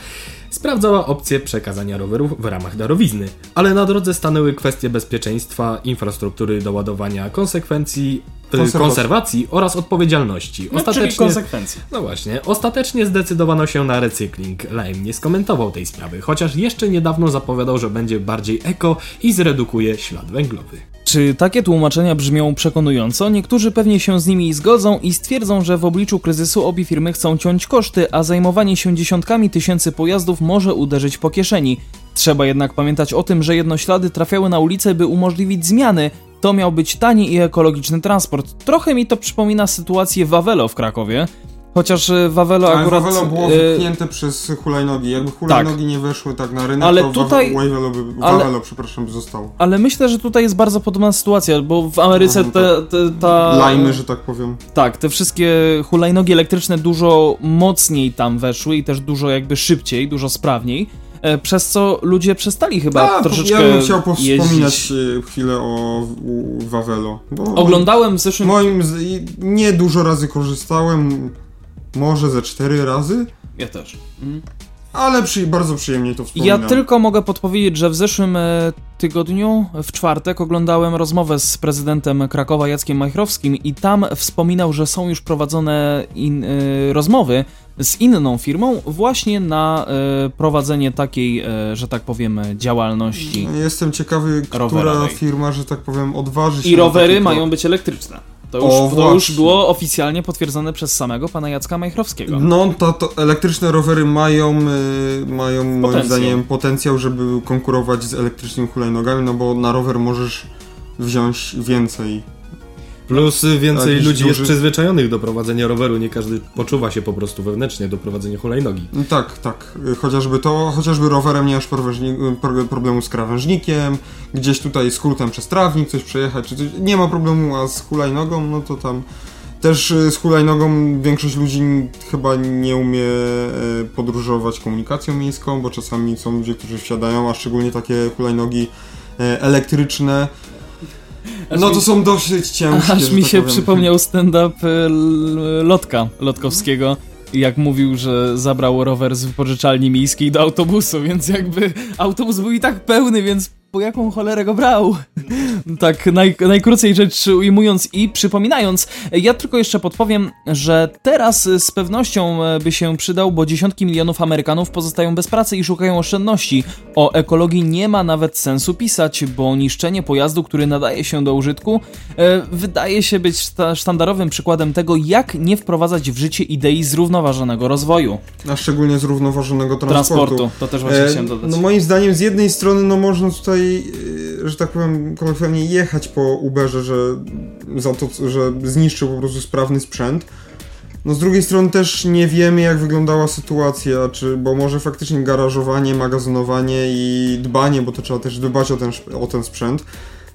sprawdzała opcję przekazania rowerów w ramach darowizny, ale na drodze stanęły kwestie bezpieczeństwa, infrastruktury do ładowania, konsekwencji y, konserwacji oraz odpowiedzialności. No, ostatecznie, czyli konsekwencje. No właśnie, ostatecznie zdecydowano się na recykling. Lime nie skomentował tej sprawy, chociaż jeszcze niedawno zapowiadał, że będzie bardziej eko i zredukuje ślad węglowy. Czy takie tłumaczenia brzmią przekonująco? Niektórzy pewnie się z nimi zgodzą i stwierdzą, że w obliczu kryzysu obie firmy chcą ciąć koszty, a zajmowanie się dziesiątkami tysięcy pojazdów może uderzyć po kieszeni. Trzeba jednak pamiętać o tym, że jednoślady trafiały na ulicę, by umożliwić zmiany. To miał być tani i ekologiczny transport. Trochę mi to przypomina sytuację Wawelo w Krakowie. Chociaż e, Wawelo Ale akurat... Wawelo było e, wypchnięte yy, przez hulajnogi. Jakby hulajnogi tak. nie weszły tak na rynek, ale to tutaj, Wawelo, by, ale, Wawelo, przepraszam, by zostało. Ale myślę, że tutaj jest bardzo podobna sytuacja, bo w Ameryce no, te, te, ta... Lajmy, że tak powiem. Tak, te wszystkie hulajnogi elektryczne dużo mocniej tam weszły i też dużo jakby szybciej, dużo sprawniej przez co ludzie przestali chyba A, troszeczkę Ja bym chciał wspominać chwilę o Wawelo. Oglądałem w zeszłym... Moim... Nie dużo razy korzystałem, może ze cztery razy. Ja też. Mhm. Ale przy, bardzo przyjemnie to wspominam. Ja tylko mogę podpowiedzieć, że w zeszłym e, tygodniu, w czwartek, oglądałem rozmowę z prezydentem Krakowa Jackiem Majchrowskim i tam wspominał, że są już prowadzone in, y, rozmowy z inną firmą właśnie na y, prowadzenie takiej, y, że tak powiem, działalności. Jestem ciekawy, która rowerowej. firma, że tak powiem, odważy się. I rowery mają być elektryczne. To już, o, to już było oficjalnie potwierdzone przez samego pana Jacka Majchrowskiego. No, to, to elektryczne rowery mają, y, mają potencjał. moim zdaniem potencjał, żeby konkurować z elektrycznymi hulajnogami, no bo na rower możesz wziąć więcej Plus więcej ludzi duży... jest przyzwyczajonych do prowadzenia roweru, nie każdy poczuwa się po prostu wewnętrznie do prowadzenia hulajnogi. No tak, tak. Chociażby to, chociażby rowerem nie masz problemu z krawężnikiem, gdzieś tutaj skrótem przez trawnik coś przejechać, czy coś. nie ma problemu, a z hulajnogą, no to tam też y, z hulajnogą większość ludzi chyba nie umie e, podróżować komunikacją miejską, bo czasami są ludzie, którzy wsiadają, a szczególnie takie hulajnogi e, elektryczne, no to są dosyć ciężkie. Aż mi tak się przypomniał stand-up e, Lotka Lotkowskiego jak mówił, że zabrał rower z wypożyczalni miejskiej do autobusu, więc jakby autobus był i tak pełny, więc po jaką cholerę go brał? tak naj, najkrócej rzecz ujmując i przypominając, ja tylko jeszcze podpowiem, że teraz z pewnością e, by się przydał, bo dziesiątki milionów Amerykanów pozostają bez pracy i szukają oszczędności. O ekologii nie ma nawet sensu pisać, bo niszczenie pojazdu, który nadaje się do użytku, e, wydaje się być sztandarowym przykładem tego, jak nie wprowadzać w życie idei zrównoważonego rozwoju. A szczególnie zrównoważonego transportu. transportu. To też właśnie e, chciałem dodać. No moim zdaniem z jednej strony no można tutaj y, że tak powiem, kolokwialnie jechać po Uberze, że za to, że zniszczył po prostu sprawny sprzęt. No z drugiej strony też nie wiemy jak wyglądała sytuacja, czy, bo może faktycznie garażowanie, magazynowanie i dbanie, bo to trzeba też dbać o ten, o ten sprzęt,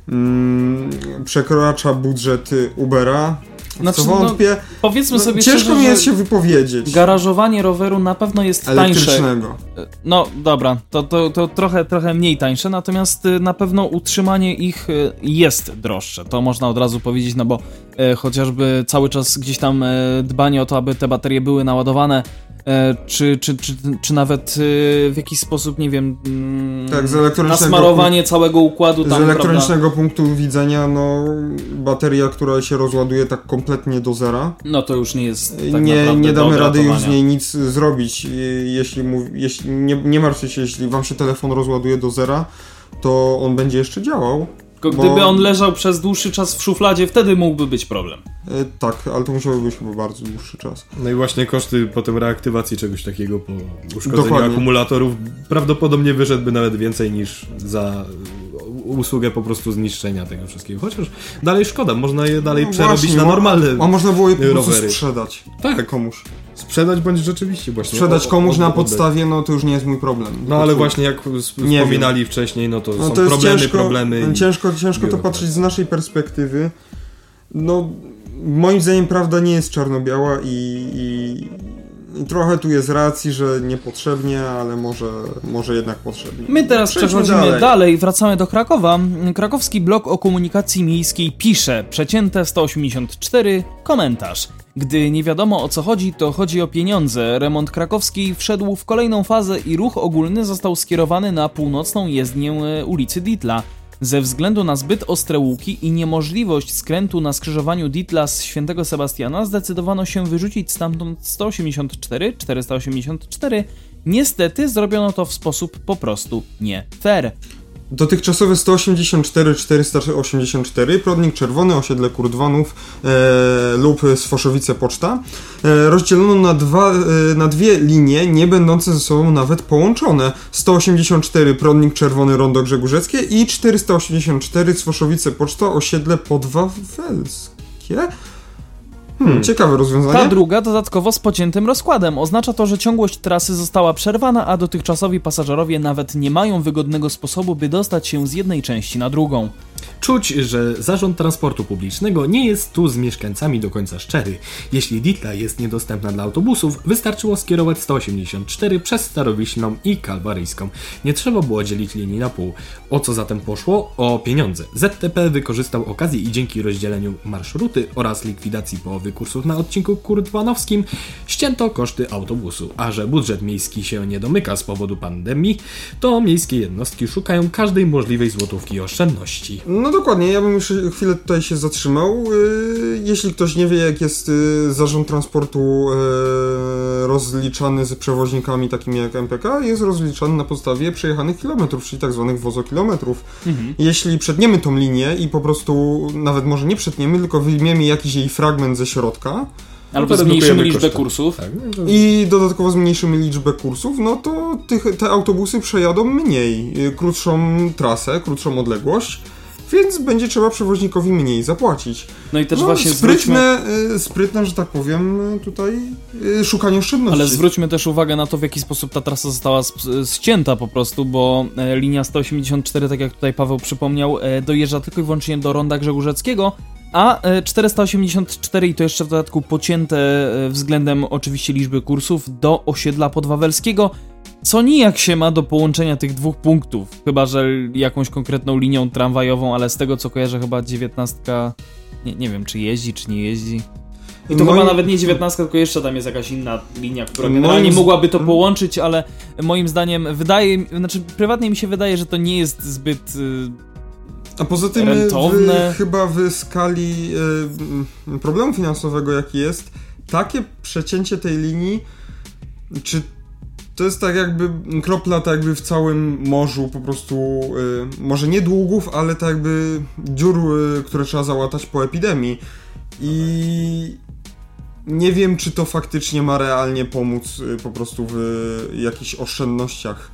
mm, przekracza budżet Ubera, znaczy, co wątpię. No, powiedzmy no, sobie Ciężko szczerze, mi jest się wypowiedzieć. Garażowanie roweru na pewno jest tańsze. No dobra, to, to, to trochę, trochę mniej tańsze, natomiast y, na pewno utrzymanie ich y, jest droższe. To można od razu powiedzieć, no bo e, chociażby cały czas gdzieś tam e, dbanie o to, aby te baterie były naładowane E, czy, czy, czy, czy nawet e, w jakiś sposób, nie wiem, mm, tak, z elektronicznego nasmarowanie całego układu tam, Z elektronicznego prawda? punktu widzenia, no bateria, która się rozładuje tak kompletnie do zera. No to już nie jest tak Nie, nie damy rady już z niej nic zrobić, jeśli, mów, jeśli nie, nie martwcie się, jeśli wam się telefon rozładuje do zera, to on będzie jeszcze działał, tylko gdyby on leżał przez dłuższy czas w szufladzie, wtedy mógłby być problem. E, tak, ale to musiałby być chyba bardzo dłuższy czas. No i właśnie koszty potem reaktywacji czegoś takiego po uszkodzeniu Dokładnie. akumulatorów prawdopodobnie wyszedłby nawet więcej niż za usługę po prostu zniszczenia tego wszystkiego. Chociaż dalej szkoda, można je dalej No przerobić właśnie, na mo- normalne A można było je po prostu rowery. sprzedać. Tak. komuś. Sprzedać bądź rzeczywiście właśnie. Sprzedać komuś na podstawie, no to już nie jest mój problem. No ale Twój. właśnie jak wspominali wcześniej, no to No są to problemy, ciężko, problemy. ciężko, ciężko to patrzeć z naszej perspektywy. No, moim zdaniem prawda nie jest czarno-biała i, i trochę tu jest racji, że niepotrzebnie, ale może, może jednak potrzebnie. My teraz Przejdźmy przechodzimy dalej. dalej. wracamy do Krakowa. Krakowski blok o komunikacji miejskiej pisze, przecięte 184, komentarz. Gdy nie wiadomo o co chodzi, to chodzi o pieniądze. Remont krakowski wszedł w kolejną fazę i ruch ogólny został skierowany na północną jezdnię e, ulicy Ditla. Ze względu na zbyt ostre łuki i niemożliwość skrętu na skrzyżowaniu Ditla z Świętego Sebastiana zdecydowano się wyrzucić stamtąd 184, 484. Niestety zrobiono to w sposób po prostu nie fair. Dotychczasowe 184 484, Prodnik Czerwony, osiedle Kurdwanów e, lub Sfoszowice Poczta, e, rozdzielono na, dwa, e, na dwie linie, nie będące ze sobą nawet połączone. 184 Prodnik Czerwony, Rondo Grzegórzeckie i 484 Sfoszowice Poczta, osiedle Podwawelskie. Hmm, ciekawe rozwiązanie. Ta druga dodatkowo z pociętym rozkładem. Oznacza to, że ciągłość trasy została przerwana, a dotychczasowi pasażerowie nawet nie mają wygodnego sposobu, by dostać się z jednej części na drugą. Czuć, że zarząd transportu publicznego nie jest tu z mieszkańcami do końca szczery. Jeśli Ditla jest niedostępna dla autobusów, wystarczyło skierować 184 przez Starowiślną i Kalwaryjską. Nie trzeba było dzielić linii na pół. O co zatem poszło? O pieniądze. ZTP wykorzystał okazję i dzięki rozdzieleniu marszruty oraz likwidacji połowy kursów na odcinku kurdwanowskim ścięto koszty autobusu. A że budżet miejski się nie domyka z powodu pandemii, to miejskie jednostki szukają każdej możliwej złotówki oszczędności. No dokładnie, ja bym już chwilę tutaj się zatrzymał. Yy, Jeśli ktoś nie wie, jak jest yy, zarząd transportu yy, rozliczany z przewoźnikami takimi jak MPK, jest rozliczany na podstawie przejechanych kilometrów, czyli tak zwanych wozokilometrów. Jeśli przetniemy tą linię i po prostu, nawet może nie przetniemy, tylko wyjmiemy jakiś jej fragment ze środka, Albo zmniejszymy liczbę koszty. kursów. Tak, no to- i dodatkowo zmniejszymy liczbę kursów, no to tych, te autobusy przejadą mniej, y, krótszą trasę, krótszą odległość, więc będzie trzeba przewoźnikowi mniej zapłacić. No i też no, właśnie zwróćmy, sprytne, y, sprytne, że tak powiem, tutaj y, szukanie oszczędności. ale zwróćmy też uwagę na to, w jaki sposób ta trasa została ścięta po prostu, bo e, linia 184, tak jak tutaj Paweł przypomniał, e, dojeżdża tylko i wyłącznie do Ronda Grzegórzeckiego, a e, 484 i to jeszcze w dodatku pocięte e, względem oczywiście liczby kursów do osiedla podwawelskiego, co nijak się ma do połączenia tych dwóch punktów, chyba że jakąś konkretną linią tramwajową, ale z tego co kojarzę chyba 19, nie, nie wiem czy jeździ, czy nie jeździ. I to Moim- chyba nawet nie 19, tylko jeszcze tam jest jakaś inna linia, która Moim generalnie z- mogłaby to Mhm. połączyć, ale moim zdaniem wydaje, znaczy prywatnie mi się wydaje, że to nie jest zbyt y, A poza tym y, rentowne. w, chyba w skali y, problemu finansowego, jaki jest, takie przecięcie tej linii, czy to jest tak jakby kropla tak jakby w całym morzu po prostu, y, może nie długów, ale tak jakby dziur, y, które trzeba załatać po epidemii. I nie wiem, czy to faktycznie ma realnie pomóc y, po prostu w y, jakichś oszczędnościach.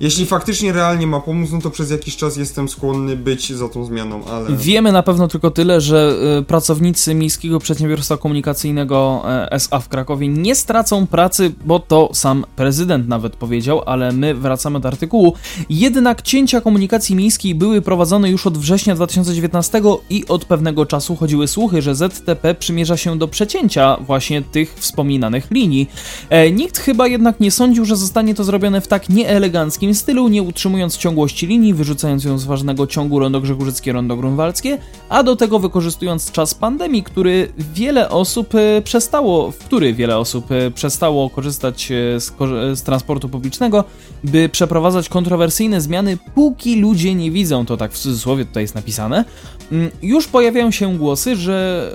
Jeśli faktycznie realnie ma pomóc, no to przez jakiś czas jestem skłonny być za tą zmianą, ale... Wiemy na pewno tylko tyle, że y, pracownicy Miejskiego Przedsiębiorstwa Komunikacyjnego e, SA w Krakowie nie stracą pracy, bo to sam prezydent nawet powiedział, ale my wracamy do artykułu. Jednak cięcia komunikacji miejskiej były prowadzone już od września 2019 i od pewnego czasu chodziły słuchy, że ZTP przymierza się do przecięcia właśnie tych wspominanych linii. E, nikt chyba jednak nie sądził, że zostanie to zrobione w tak nieeleganckim stylu, nie utrzymując ciągłości linii, wyrzucając ją z ważnego ciągu Rondo Grzegórzyckie, Rondo Grunwaldzkie, a do tego wykorzystując czas pandemii, który wiele osób e, przestało, w który wiele osób e, przestało korzystać e, z, z transportu publicznego, by przeprowadzać kontrowersyjne zmiany, póki ludzie nie widzą, to tak w cudzysłowie tutaj jest napisane. Mm, Już pojawiają się głosy, że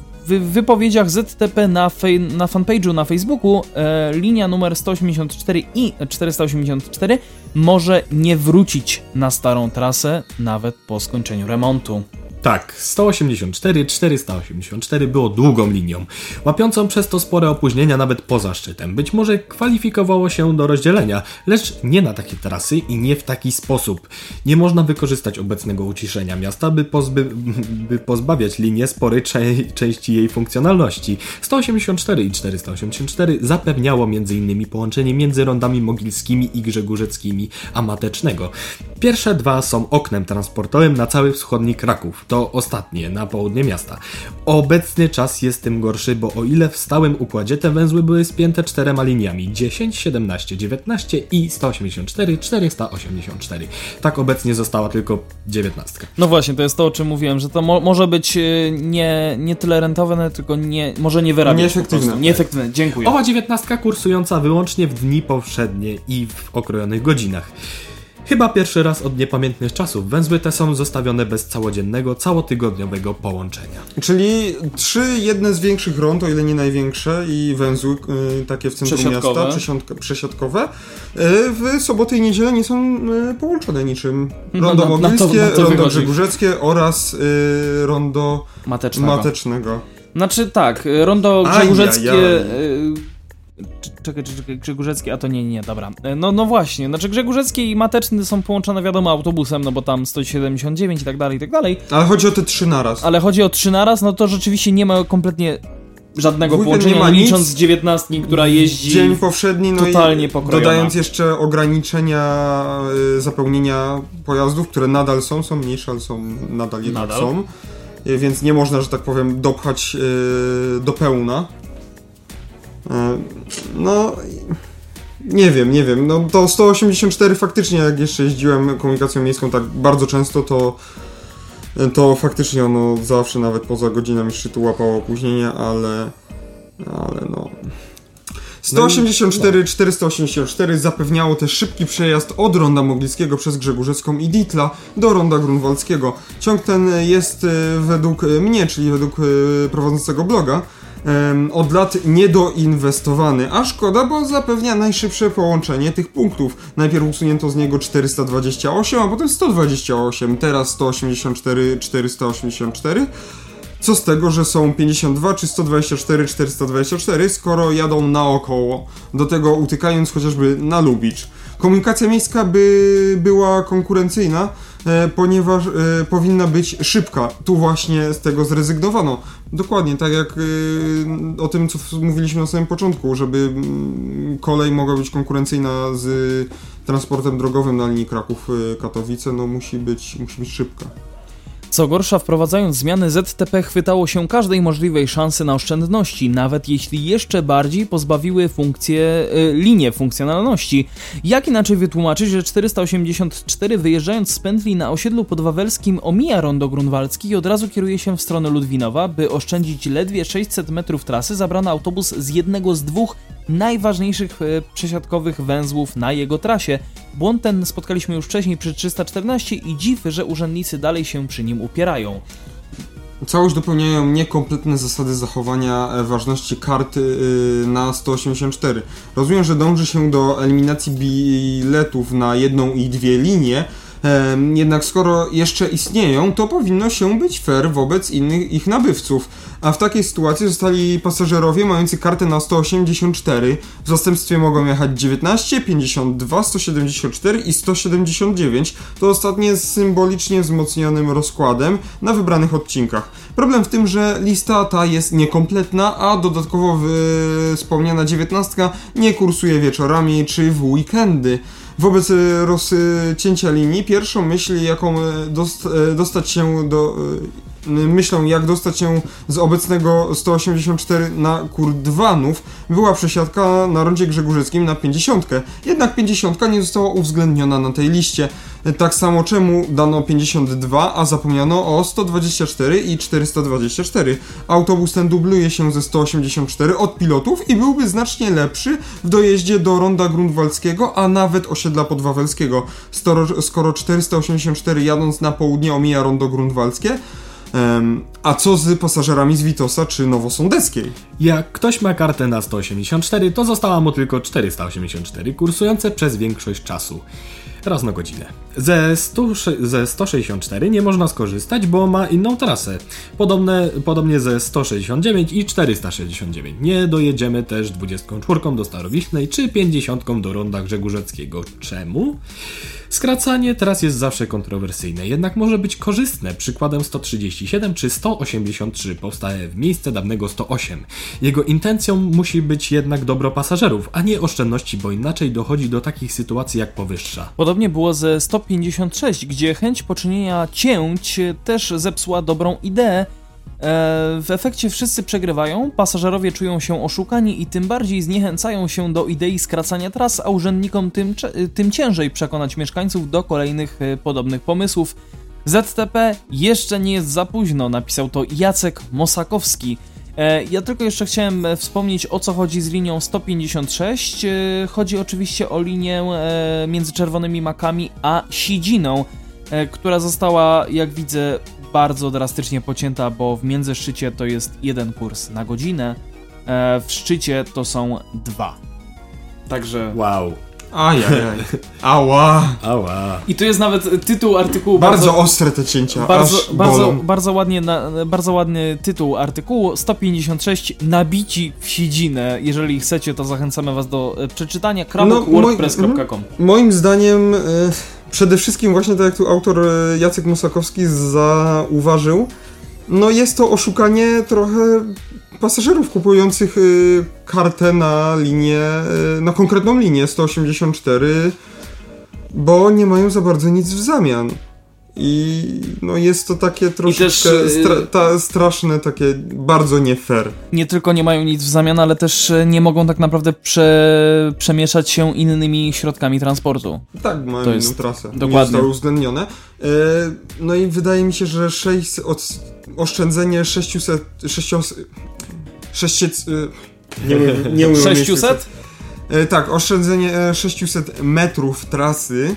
e, w wypowiedziach ZTP na, fej, na fanpage'u na Facebooku e, linia numer 184 i 484 może nie wrócić na starą trasę nawet po skończeniu remontu. Tak, 184, 484 było długą linią, łapiącą przez to spore opóźnienia nawet poza szczytem. Być może kwalifikowało się do rozdzielenia, lecz nie na takie trasy i nie w taki sposób. Nie można wykorzystać obecnego uciszenia miasta, by, pozby, by pozbawiać linię sporej cze- części jej funkcjonalności. 184 i 484 zapewniało m.in. połączenie między rondami mogilskimi i grzegórzeckimi, a matecznego. Pierwsze dwa są oknem transportowym na cały wschodni Kraków to ostatnie, na południe miasta. Obecny czas jest tym gorszy, bo o ile w stałym układzie te węzły były spięte czterema liniami 10, 17, 19 i 184, 484. Tak obecnie została tylko 19. No właśnie, to jest to, o czym mówiłem, że to mo może być y, nie, nie tyle rentowne, tylko nie, może nie wyrabiać. Nieefektywne. Nieefektywne, dziękuję. Owa 19 kursująca wyłącznie w dni powszednie i w okrojonych godzinach. Chyba pierwszy raz od niepamiętnych czasów węzły te są zostawione bez całodziennego, całotygodniowego połączenia. Czyli trzy jedne z większych rond, o ile nie największe, i węzły y, takie w centrum Przesiadkowe. miasta, przesiadkowe, y, w soboty i niedzielę nie są y, połączone niczym. No, Rondo na- na to- Mogilskie, na to Rondo. Grzegórzeckie oraz y, Rondo Matecznego. Matecznego. Znaczy tak, y, rondo grzegórzeckie... y, c- Czekaj, czekaj, czekaj, Grzegórzeckie, a to nie, nie, dobra. Y, No, no właśnie, znaczy Grzegórzeckie i Mateczny są połączone wiadomo autobusem, no bo tam 179 i tak dalej, i tak dalej, Ale chodzi o te trzy naraz. ale chodzi o trzy naraz, no to rzeczywiście nie ma kompletnie żadnego W weekend połączenia, nie ma nic. licząc dziewiętnki, która jeździ... Dzień powszedni, no totalnie pokrojona. dodając jeszcze ograniczenia y, zapełnienia pojazdów, które nadal są, są mniejsze, ale są nadal jednak Nadal. są. Y, Więc nie można, że tak powiem, dopchać y, do pełna. No, nie wiem, nie wiem. No to 184 faktycznie, jak jeszcze jeździłem komunikacją miejską tak bardzo często, to to faktycznie ono zawsze, nawet poza godzinami szczytu łapało opóźnienia, ale ale no... 184, 484 zapewniało też szybki przejazd od Ronda Mogielskiego przez Grzegórzecką i Ditla do Ronda Grunwaldzkiego. Ciąg ten jest e, według mnie, czyli według e, prowadzącego bloga, em, od lat niedoinwestowany, a szkoda, bo zapewnia najszybsze połączenie tych punktów. Najpierw usunięto z niego 428, a potem 128, teraz 184, 484. Co z tego, że są 52 czy 124, 424, skoro jadą naokoło, do tego utykając chociażby na Lubicz. Komunikacja miejska by była konkurencyjna, ponieważ e, powinna być szybka. Tu właśnie z tego zrezygnowano. Dokładnie, tak jak e, o tym, co mówiliśmy na samym początku, żeby mm, kolej mogła być konkurencyjna z transportem drogowym na linii Kraków-Katowice, no musi być, musi być szybka. Co gorsza, wprowadzając zmiany ZTP chwytało się każdej możliwej szansy na oszczędności, nawet jeśli jeszcze bardziej pozbawiły funkcje, y, linie funkcjonalności. Jak inaczej wytłumaczyć, że 484 wyjeżdżając z pętli na osiedlu podwawelskim omija rondo grunwaldzki i od razu kieruje się w stronę Ludwinowa, by oszczędzić ledwie 600 metrów trasy, zabrano autobus z jednego z dwóch najważniejszych e, przesiadkowych węzłów na jego trasie. Błąd ten spotkaliśmy już wcześniej przy 314 i dziw, że urzędnicy dalej się przy nim upierają. Całość dopełniają niekompletne zasady zachowania e, ważności karty y, na 184. Rozumiem, że dąży się do eliminacji biletów na jedną i dwie linie, jednak skoro jeszcze istnieją, to powinno się być fair wobec innych ich nabywców. A w takiej sytuacji zostali pasażerowie mający kartę na 184. W zastępstwie mogą jechać 19, 52, 174 i 179. To ostatnie z symbolicznie wzmocnionym rozkładem na wybranych odcinkach. Problem w tym, że lista ta jest niekompletna, a dodatkowo wspomniana 19 nie kursuje wieczorami czy w weekendy. Wobec e, rozcięcia linii, pierwszą myśl, jaką dost, e, dostać się do. E, Myślą, jak dostać się z obecnego 184 na Kurdwanów, była przesiadka na rondzie Grzegórzyckim na 50. Jednak 50 nie została uwzględniona na tej liście. Tak samo czemu dano 52, a zapomniano o 124 i 424. Autobus ten dubluje się ze 184 od pilotów i byłby znacznie lepszy w dojeździe do ronda Grunwaldzkiego, a nawet osiedla podwawelskiego. Skoro, skoro 484 jadąc na południe omija rondo Grunwaldzkie, a co z pasażerami z Witosa czy Nowosądeckiej? Jak ktoś ma kartę na 184, to została mu tylko 484, kursujące przez większość czasu. raz na godzinę. Ze, 100, ze 164 nie można skorzystać, bo ma inną trasę. Podobne, podobnie ze 169 i 469. Nie dojedziemy też 24 do Starowiśnej czy 50 do Ronda Grzegórzeckiego. Czemu? Skracanie teraz jest zawsze kontrowersyjne, jednak może być korzystne. Przykładem 137 czy 183 powstaje w miejsce dawnego 108. Jego intencją musi być jednak dobro pasażerów, a nie oszczędności, bo inaczej dochodzi do takich sytuacji jak powyższa. Podobnie było ze 156, gdzie chęć poczynienia cięć też zepsuła dobrą ideę, w efekcie wszyscy przegrywają, pasażerowie czują się oszukani i tym bardziej zniechęcają się do idei skracania tras, a urzędnikom tym, tym ciężej przekonać mieszkańców do kolejnych e, podobnych pomysłów. ZTP jeszcze nie jest za późno, napisał to Jacek Mosakowski. E, ja tylko jeszcze chciałem wspomnieć o co chodzi z linią 156. Chodzi oczywiście o linię między Czerwonymi Makami a Sidziną, która została, jak widzę, bardzo drastycznie pocięta, bo w międzyszczycie to jest jeden kurs na godzinę, e, w szczycie to są dwa. Także. Wow. Ajajaj. Ała. Ała. I tu jest nawet tytuł artykułu. Bardzo, bardzo ostre te cięcia. Bardzo, bardzo, bardzo, ładnie na, bardzo ładny tytuł artykułu. 156 nabici w siedzinę. Jeżeli chcecie, to zachęcamy was do e, przeczytania. no, Moim zdaniem. Y przede wszystkim właśnie tak jak tu autor e, Jacek Musakowski zauważył, no jest to oszukanie trochę pasażerów kupujących e, kartę na linię, e, na konkretną linię 184, bo nie mają za bardzo nic w zamian. I no jest to takie troszeczkę też, y, stra ta, straszne, takie bardzo nie fair. Nie tylko nie mają nic w zamian, ale też y, nie mogą tak naprawdę prze, przemieszać się innymi środkami transportu. Tak, mają to inną jest trasę. Dokładnie. Nie zostało uwzględnione. E, no i wydaje mi się, że 6, od, oszczędzenie 600... 600, 600 nie, nie, nie 600? E, tak, oszczędzenie 600 metrów trasy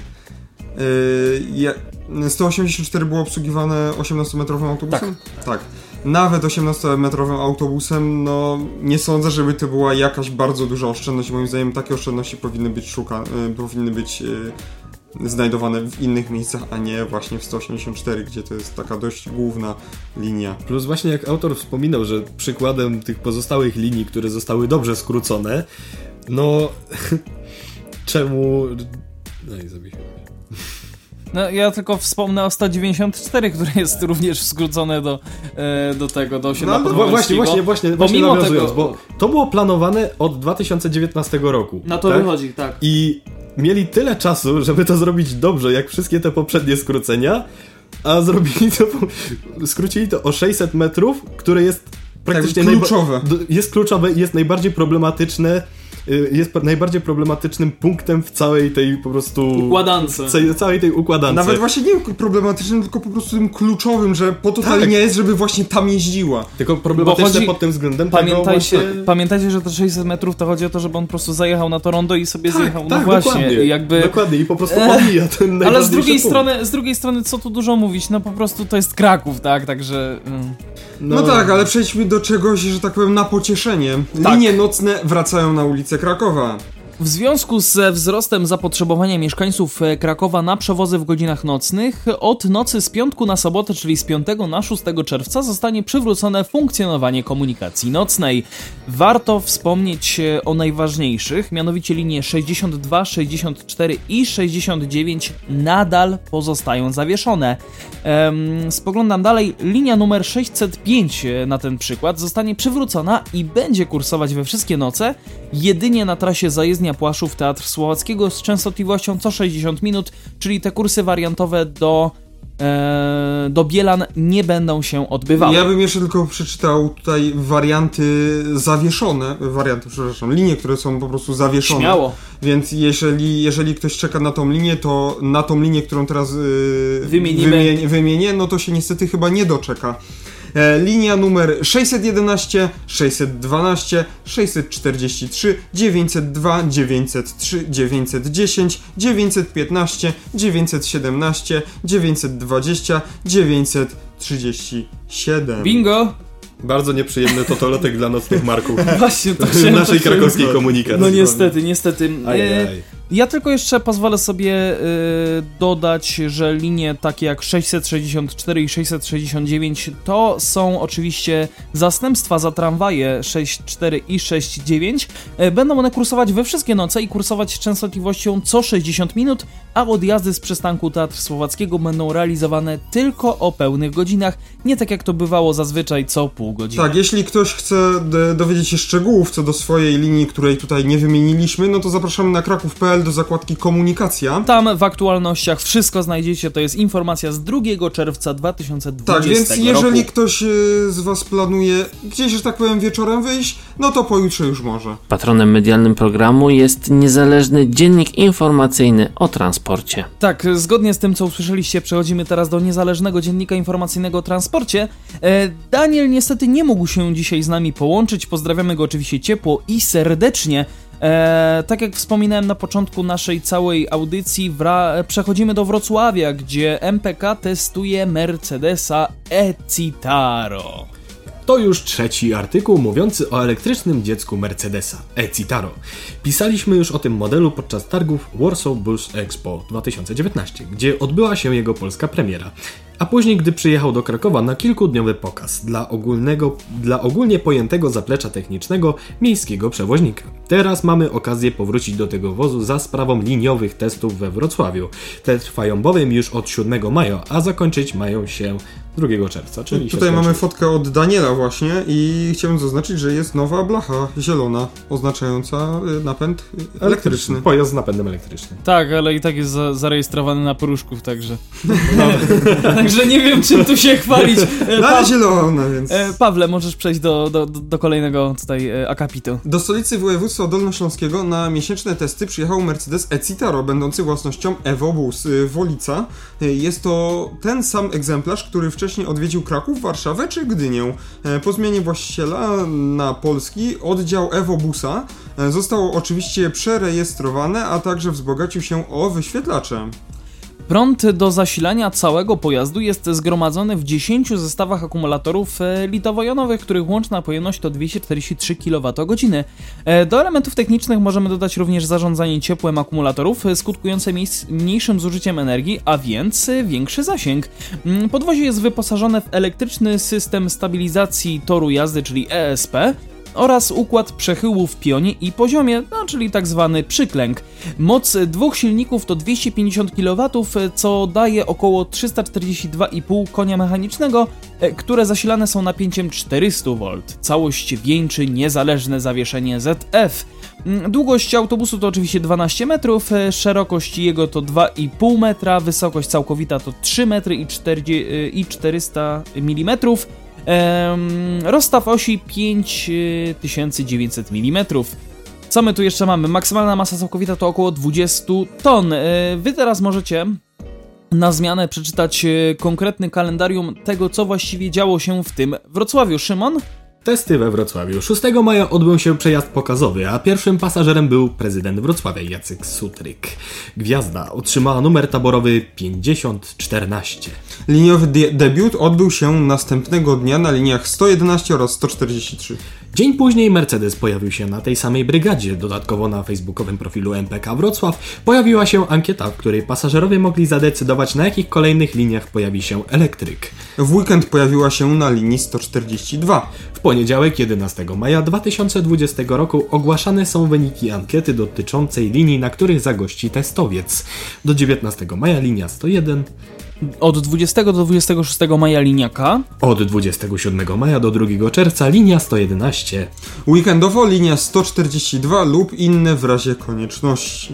184 było obsługiwane 18-metrowym autobusem? Tak. tak. Nawet 18-metrowym autobusem, no nie sądzę, żeby to była jakaś bardzo duża oszczędność. Moim zdaniem takie oszczędności powinny być szukane, powinny być y, znajdowane w innych miejscach, a nie właśnie w 184, gdzie to jest taka dość główna linia. Plus właśnie jak autor wspominał, że przykładem tych pozostałych linii, które zostały dobrze skrócone, no czemu... No i zabiłem. No, ja tylko wspomnę o 194, które jest również skrócone do, e, do tego, do osiedla no, Właśnie, właśnie, właśnie, bo właśnie mimo tego, bo to było planowane od 2019 roku. Na to tak? wychodzi, tak. I mieli tyle czasu, żeby to zrobić dobrze, jak wszystkie te poprzednie skrócenia, a zrobili to, skrócili to o 600 metrów, które jest praktycznie tak, kluczowe. Jest kluczowe i jest najbardziej problematyczne jest najbardziej problematycznym punktem w całej tej po prostu... Układance. Całej tej układance. Nawet właśnie nie problematycznym, tylko po prostu tym kluczowym, że po to tak. ta linia jest, żeby właśnie tam jeździła. Tylko problematyczne chodzi... pod tym względem pamiętajcie, właśnie... pamiętajcie, że te 600 metrów to chodzi o to, żeby on po prostu zajechał na to rondo i sobie tak, zjechał. No tak, właśnie, dokładnie, jakby... dokładnie i po prostu omija ten Ale z drugiej punkt. strony, z drugiej strony, co tu dużo mówić, no po prostu to jest Kraków, tak, także... Mm. No, no tak, ale przejdźmy do czegoś, że tak powiem, na pocieszenie. Tak. Linie nocne wracają na ulicę Krakowa. W związku ze wzrostem zapotrzebowania mieszkańców e, Krakowa na przewozy w godzinach nocnych, od nocy z piątku na sobotę, czyli z 5 na 6 czerwca, zostanie przywrócone funkcjonowanie komunikacji nocnej. Warto wspomnieć e, o najważniejszych, mianowicie linie 62, 64 i 69 nadal pozostają zawieszone. Ehm, spoglądam dalej, linia numer 605 e, na ten przykład zostanie przywrócona i będzie kursować we wszystkie noce, jedynie na trasie zajezdni Płaszów Teatr Słowackiego z częstotliwością co 60 minut, czyli te kursy wariantowe do e, do Bielan nie będą się odbywały. Ja bym jeszcze tylko przeczytał tutaj warianty zawieszone, warianty, przepraszam, linie, które są po prostu zawieszone. Śmiało. Więc jeżeli, jeżeli ktoś czeka na tą linię, to na tą linię, którą teraz yy, wymienię, wymienię, no to się niestety chyba nie doczeka. E, linia numer 611, 612, 643, 902, 903, 910, 915, 917, 920, 937. Bingo! Bardzo nieprzyjemny totolotek dla nocnych marków. Właśnie, to się naszej krakowskiej komunikacji. No niestety, niestety. Ajaj. Ja tylko jeszcze pozwolę sobie y, dodać, że linie takie jak 664 i 669 to są oczywiście zastępstwa za tramwaje 64 i 69. Y, będą one kursować we wszystkie noce i kursować częstotliwością co 60 minut, a odjazdy z przystanku Teatr Słowackiego będą realizowane tylko o pełnych godzinach, nie tak jak to bywało zazwyczaj co pół godziny. Tak, jeśli ktoś chce dowiedzieć się szczegółów co do swojej linii, której tutaj nie wymieniliśmy, no to zapraszamy na kraków.pl do zakładki komunikacja. Tam w aktualnościach wszystko znajdziecie, to jest informacja z 2 czerwca 2020 Tak, więc jeżeli roku. ktoś y, z Was planuje gdzieś, że tak powiem, wieczorem wyjść, no to pojutrze już może. Patronem medialnym programu jest niezależny dziennik informacyjny o transporcie. Tak, zgodnie z tym, co usłyszeliście, przechodzimy teraz do niezależnego dziennika informacyjnego o transporcie. E, Daniel niestety nie mógł się dzisiaj z nami połączyć. Pozdrawiamy go oczywiście ciepło i serdecznie. E, tak jak wspominałem na początku naszej całej audycji, przechodzimy do Wrocławia, gdzie MPK testuje Mercedesa E-Citaro. To już trzeci artykuł mówiący o elektrycznym dziecku Mercedesa, e-Citaro. Pisaliśmy już o tym modelu podczas targów Warsaw Bus Expo 2019, gdzie odbyła się jego polska premiera. A później, gdy przyjechał do Krakowa na kilkudniowy pokaz dla, ogólnego, dla ogólnie pojętego zaplecza technicznego miejskiego przewoźnika. Teraz mamy okazję powrócić do tego wozu za sprawą liniowych testów we Wrocławiu. Te trwają bowiem już od 7 maja, a zakończyć mają się 2 czerwca, czyli Tutaj mamy fotkę od Daniela właśnie i chciałem zaznaczyć, że jest nowa blacha zielona, oznaczająca y, napęd y, elektryczny. Pojazd z napędem elektrycznym. Tak, ale i tak jest za zarejestrowany na poruszków, także... także nie wiem, czym tu się chwalić. No ale zielona, więc... E, Pawle, możesz przejść do, do, do kolejnego tutaj e, akapitu. Do stolicy województwa dolnośląskiego na miesięczne testy przyjechał Mercedes E-Citaro, będący własnością Evobus y, Wolica. Jest to ten sam egzemplarz, który wcześniej wcześniej odwiedził Kraków, Warszawę czy Gdynię. E, po zmianie właściciela na polski oddział Ewobusa e, został oczywiście przerejestrowany, a także wzbogacił się o wyświetlacze. Prąd do zasilania całego pojazdu jest zgromadzony w 10 zestawach akumulatorów e, litowo-jonowych, których łączna pojemność to 243 kWh. E, do elementów technicznych możemy dodać również zarządzanie ciepłem akumulatorów, e, skutkujące mniejszym zużyciem energii, a więc większy zasięg. Mm, podwozie jest wyposażone w elektryczny system stabilizacji toru jazdy, czyli ESP, oraz układ przechyłu w pionie i poziomie, no czyli tak zwany przyklęk. Moc dwóch silników to 250 kW, co daje około 342,5 konia mechanicznego, e, które zasilane są napięciem 400 V. Całość wieńczy niezależne zawieszenie ZF. Mm, długość autobusu to oczywiście 12 metrów, e, szerokość jego to 2,5 metra, wysokość całkowita to 3 metry i 400 mm. Rozstaw osi 5900 mm. Co my tu jeszcze mamy? Maksymalna masa całkowita to około 20 ton. E, wy teraz możecie na zmianę przeczytać e, konkretny kalendarium tego, co właściwie działo się w tym Wrocławiu. Szymon? Testy we Wrocławiu. 6 maja odbył się przejazd pokazowy, a pierwszym pasażerem był prezydent Wrocławia Jacek Sutryk. Gwiazda otrzymała numer taborowy 5014. Liniowy de debiut odbył się następnego dnia na liniach 111 oraz 143. Dzień później Mercedes pojawił się na tej samej brygadzie. Dodatkowo na facebookowym profilu MPK Wrocław pojawiła się ankieta, w której pasażerowie mogli zadecydować na jakich kolejnych liniach pojawi się elektryk. W weekend pojawiła się na linii 142. Poniedziałek 11 maja 2020 roku ogłaszane są wyniki ankiety dotyczącej linii, na których zagości testowiec. Do 19 maja linia 101, od 20 do 26 maja linia K. Od 27 maja do 2 czerwca linia 111. Weekendowo linia 142 lub inne w razie konieczności.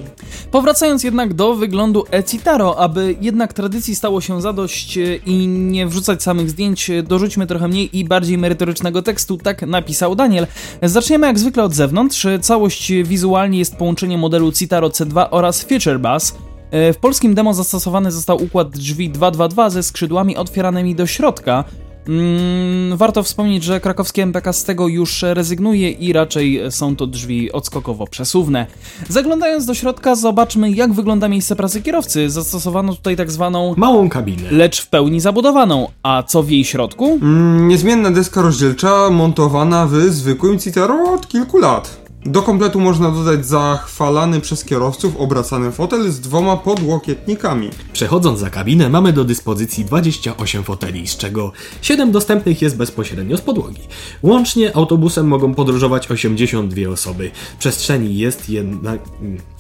Powracając jednak do wyglądu e-Citaro, aby jednak tradycji stało się zadość e, i nie wrzucać samych zdjęć, e, dorzućmy trochę mniej i bardziej merytorycznego tekstu, tak napisał Daniel. Zaczniemy jak zwykle od zewnątrz. Całość wizualnie jest połączenie modelu Citaro C2 oraz Future Bus. E, w polskim demo zastosowany został układ drzwi 222 ze skrzydłami otwieranymi do środka. Mm, warto wspomnieć, że krakowskie MPK z tego już rezygnuje i raczej są to drzwi odskokowo przesuwne. Zaglądając do środka, zobaczmy jak wygląda miejsce pracy kierowcy. Zastosowano tutaj tak zwaną małą kabinę, lecz w pełni zabudowaną. A co w jej środku? Mm, niezmienna deska rozdzielcza montowana w zwykłym Citaro od kilku lat. Do kompletu można dodać zachwalany przez kierowców obracany fotel z dwoma podłokietnikami. Przechodząc za kabinę, mamy do dyspozycji 28 foteli, z czego 7 dostępnych jest bezpośrednio z podłogi. Łącznie autobusem mogą podróżować 82 osoby. Przestrzeni jest jednak.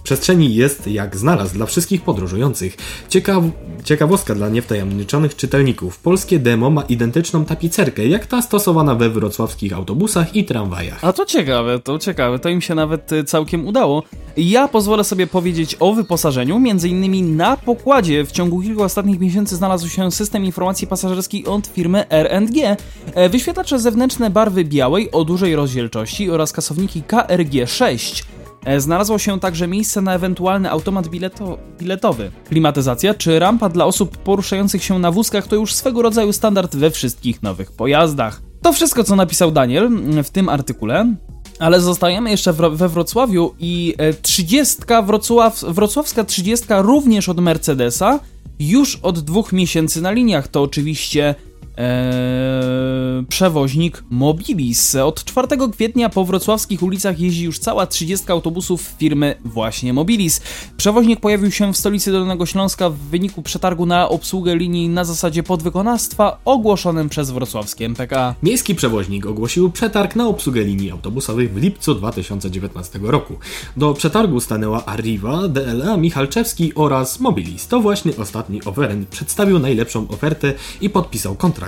Przestrzeni jest jak znalazł dla wszystkich podróżujących. Ciekaw... Ciekawostka dla niewtajemniczonych czytelników. Polskie demo ma identyczną tapicerkę, jak ta stosowana we wrocławskich autobusach i tramwajach. A to ciekawe, to ciekawe, to im się nawet y, całkiem udało. Ja pozwolę sobie powiedzieć o wyposażeniu, między innymi na pokładzie w ciągu kilku ostatnich miesięcy znalazł się system informacji pasażerskiej od firmy R&G, e, wyświetlacze zewnętrzne barwy białej o dużej rozdzielczości oraz kasowniki KRG6. E, Znalazło się także miejsce na ewentualny automat bileto biletowy. Klimatyzacja czy rampa dla osób poruszających się na wózkach to już swego rodzaju standard we wszystkich nowych pojazdach. To wszystko, co napisał Daniel w tym artykule. Ale zostajemy jeszcze we Wrocławiu i e, 30 Wrocław, wrocławska 30 również od Mercedesa już od dwóch miesięcy na liniach. To oczywiście Eee, przewoźnik Mobilis. Od 4 kwietnia po wrocławskich ulicach jeździ już cała 30 autobusów firmy właśnie Mobilis. Przewoźnik pojawił się w stolicy Dolnego Śląska w wyniku przetargu na obsługę linii na zasadzie podwykonawstwa ogłoszonym przez wrocławskie MPK. Miejski przewoźnik ogłosił przetarg na obsługę linii autobusowych w lipcu 2019 roku. Do przetargu stanęła Arriva, DLA, Michalczewski oraz Mobilis. To właśnie ostatni oferent przedstawił najlepszą ofertę i podpisał kontrakt.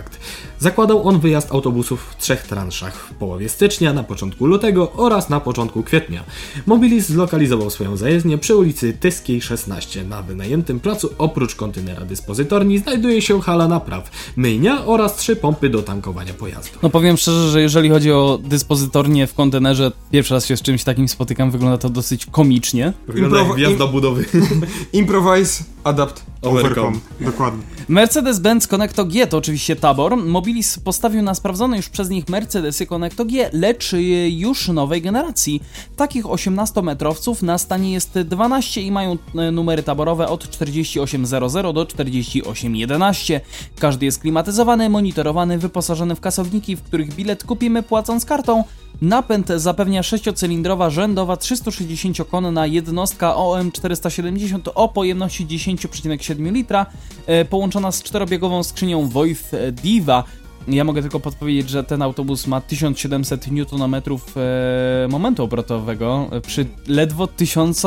Zakładał on wyjazd autobusów w trzech transzach w połowie stycznia, na początku lutego oraz na początku kwietnia. Mobilis zlokalizował swoją zajezdnię przy ulicy Tyskiej 16. Na wynajętym placu oprócz kontenera dyspozytorni znajduje się hala napraw, myjnia oraz trzy pompy do tankowania pojazdu. No powiem szczerze, że jeżeli chodzi o dyspozytornię w kontenerze, pierwszy raz się z czymś takim spotykam, wygląda to dosyć komicznie. Wygląda jak Improwo- wjazd im- do budowy. Improvise, adapt, Overcome. overcome. Dokładnie. Mercedes-Benz Connecto G to oczywiście tabor. Mobilis postawił na sprawdzone już przez nich Mercedesy Connecto G, lecz już nowej generacji. Takich 18-metrowców na stanie jest 12 i mają y, numery taborowe od 4800 do 4811. Każdy jest klimatyzowany, monitorowany, wyposażony w kasowniki, w których bilet kupimy płacąc kartą. Napęd zapewnia 6-cylindrowa rzędowa 360-konna jednostka OM470 o pojemności 10,7 litra, e, połączona z czterobiegową skrzynią Voith Diva. Ja mogę tylko podpowiedzieć, że ten autobus ma 1700 Nm e, momentu obrotowego e, przy ledwo 1000,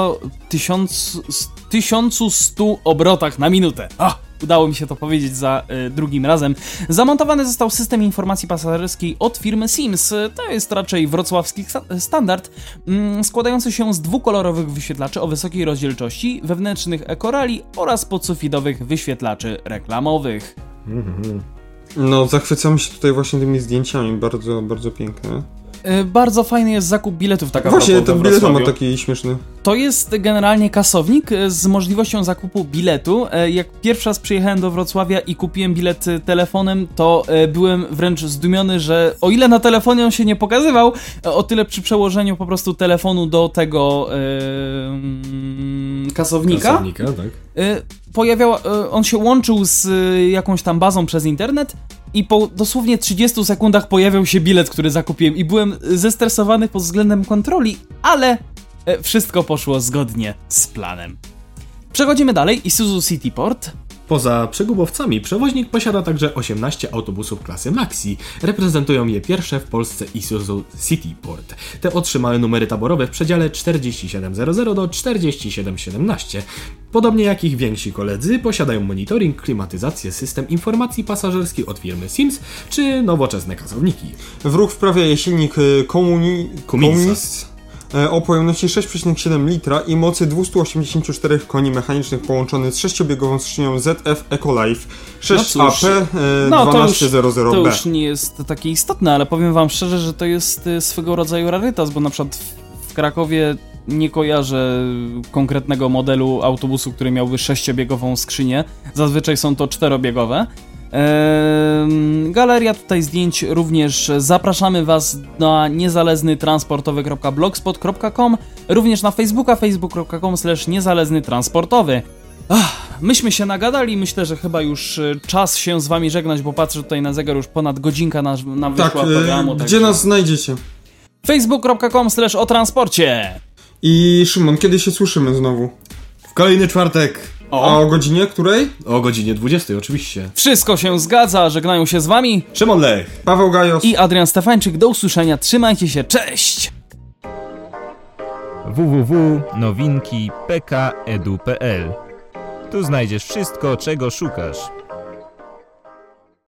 1000, 1100 obrotach na minutę. Ah! Udało mi się to powiedzieć za e, drugim razem. Zamontowany został system informacji pasażerskiej od firmy Sims. To jest raczej wrocławski sta- standard, mm, składający się z dwukolorowych wyświetlaczy o wysokiej rozdzielczości, wewnętrznych ekorali oraz podsufitowych wyświetlaczy reklamowych. No, zachwycamy się tutaj właśnie tymi zdjęciami, bardzo, bardzo piękne. E, Bardzo fajny jest zakup biletów taka Właśnie, ten bilet ma taki śmieszny. To jest generalnie kasownik e, z możliwością zakupu biletu. E, Jak pierwszy raz przyjechałem do Wrocławia i kupiłem bilet telefonem, to byłem wręcz zdumiony, że o ile na telefonie on się nie pokazywał, o tyle przy przełożeniu po prostu telefonu do tego e, kasownika, Pracownika, tak? e, pojawiał, e, on się łączył z e, jakąś tam bazą przez internet i po dosłownie 30 sekundach pojawiał się bilet, który zakupiłem i byłem zestresowany pod względem kontroli, ale e, wszystko poszło zgodnie z planem. Przechodzimy dalej. Isuzu Cityport. Poza przegubowcami, przewoźnik posiada także 18 autobusów klasy Maxi. Reprezentują je pierwsze w Polsce Isuzu Cityport. Te otrzymały numery taborowe w przedziale 4700 do 4717. Podobnie jak ich więksi koledzy, posiadają monitoring, klimatyzację, system informacji pasażerskiej od firmy Sims czy nowoczesne kasowniki. W ruch wprawia je silnik y, komuni... E, o pojemności 6,7 litra i mocy 284 koni mechanicznych połączony z sześciobiegową skrzynią ZF Ecolife No cóż, 6AP e, No to już, to 1200B. już nie jest takie istotne, ale powiem wam szczerze, że to jest y, swego rodzaju rarytas, bo na przykład w- w Krakowie nie kojarzę konkretnego modelu autobusu, który miałby sześciobiegową skrzynię. Zazwyczaj są to czterobiegowe. Galeria tutaj zdjęć również zapraszamy Was na niezależny transportowy.blogspot.com również na Facebooka facebook.com niezależny transportowy. Myśmy się nagadali, myślę, że chyba już y, czas się z Wami żegnać, bo patrzę tutaj na zegar, już ponad godzinka nam, nam Tak, wyszła e, programu. gdzie także- nas znajdziecie? facebook.com slash o transporcie. I Szymon, kiedy się słyszymy znowu? W kolejny czwartek A o godzinie której? o godzinie 20 oczywiście. Wszystko się zgadza, żegnają się z wami Szymon Lech. Paweł Gajos. i Adrian Stefańczyk. Do usłyszenia, trzymajcie się, cześć! www.nowinki.pk.edu.pl Tu znajdziesz wszystko, czego szukasz.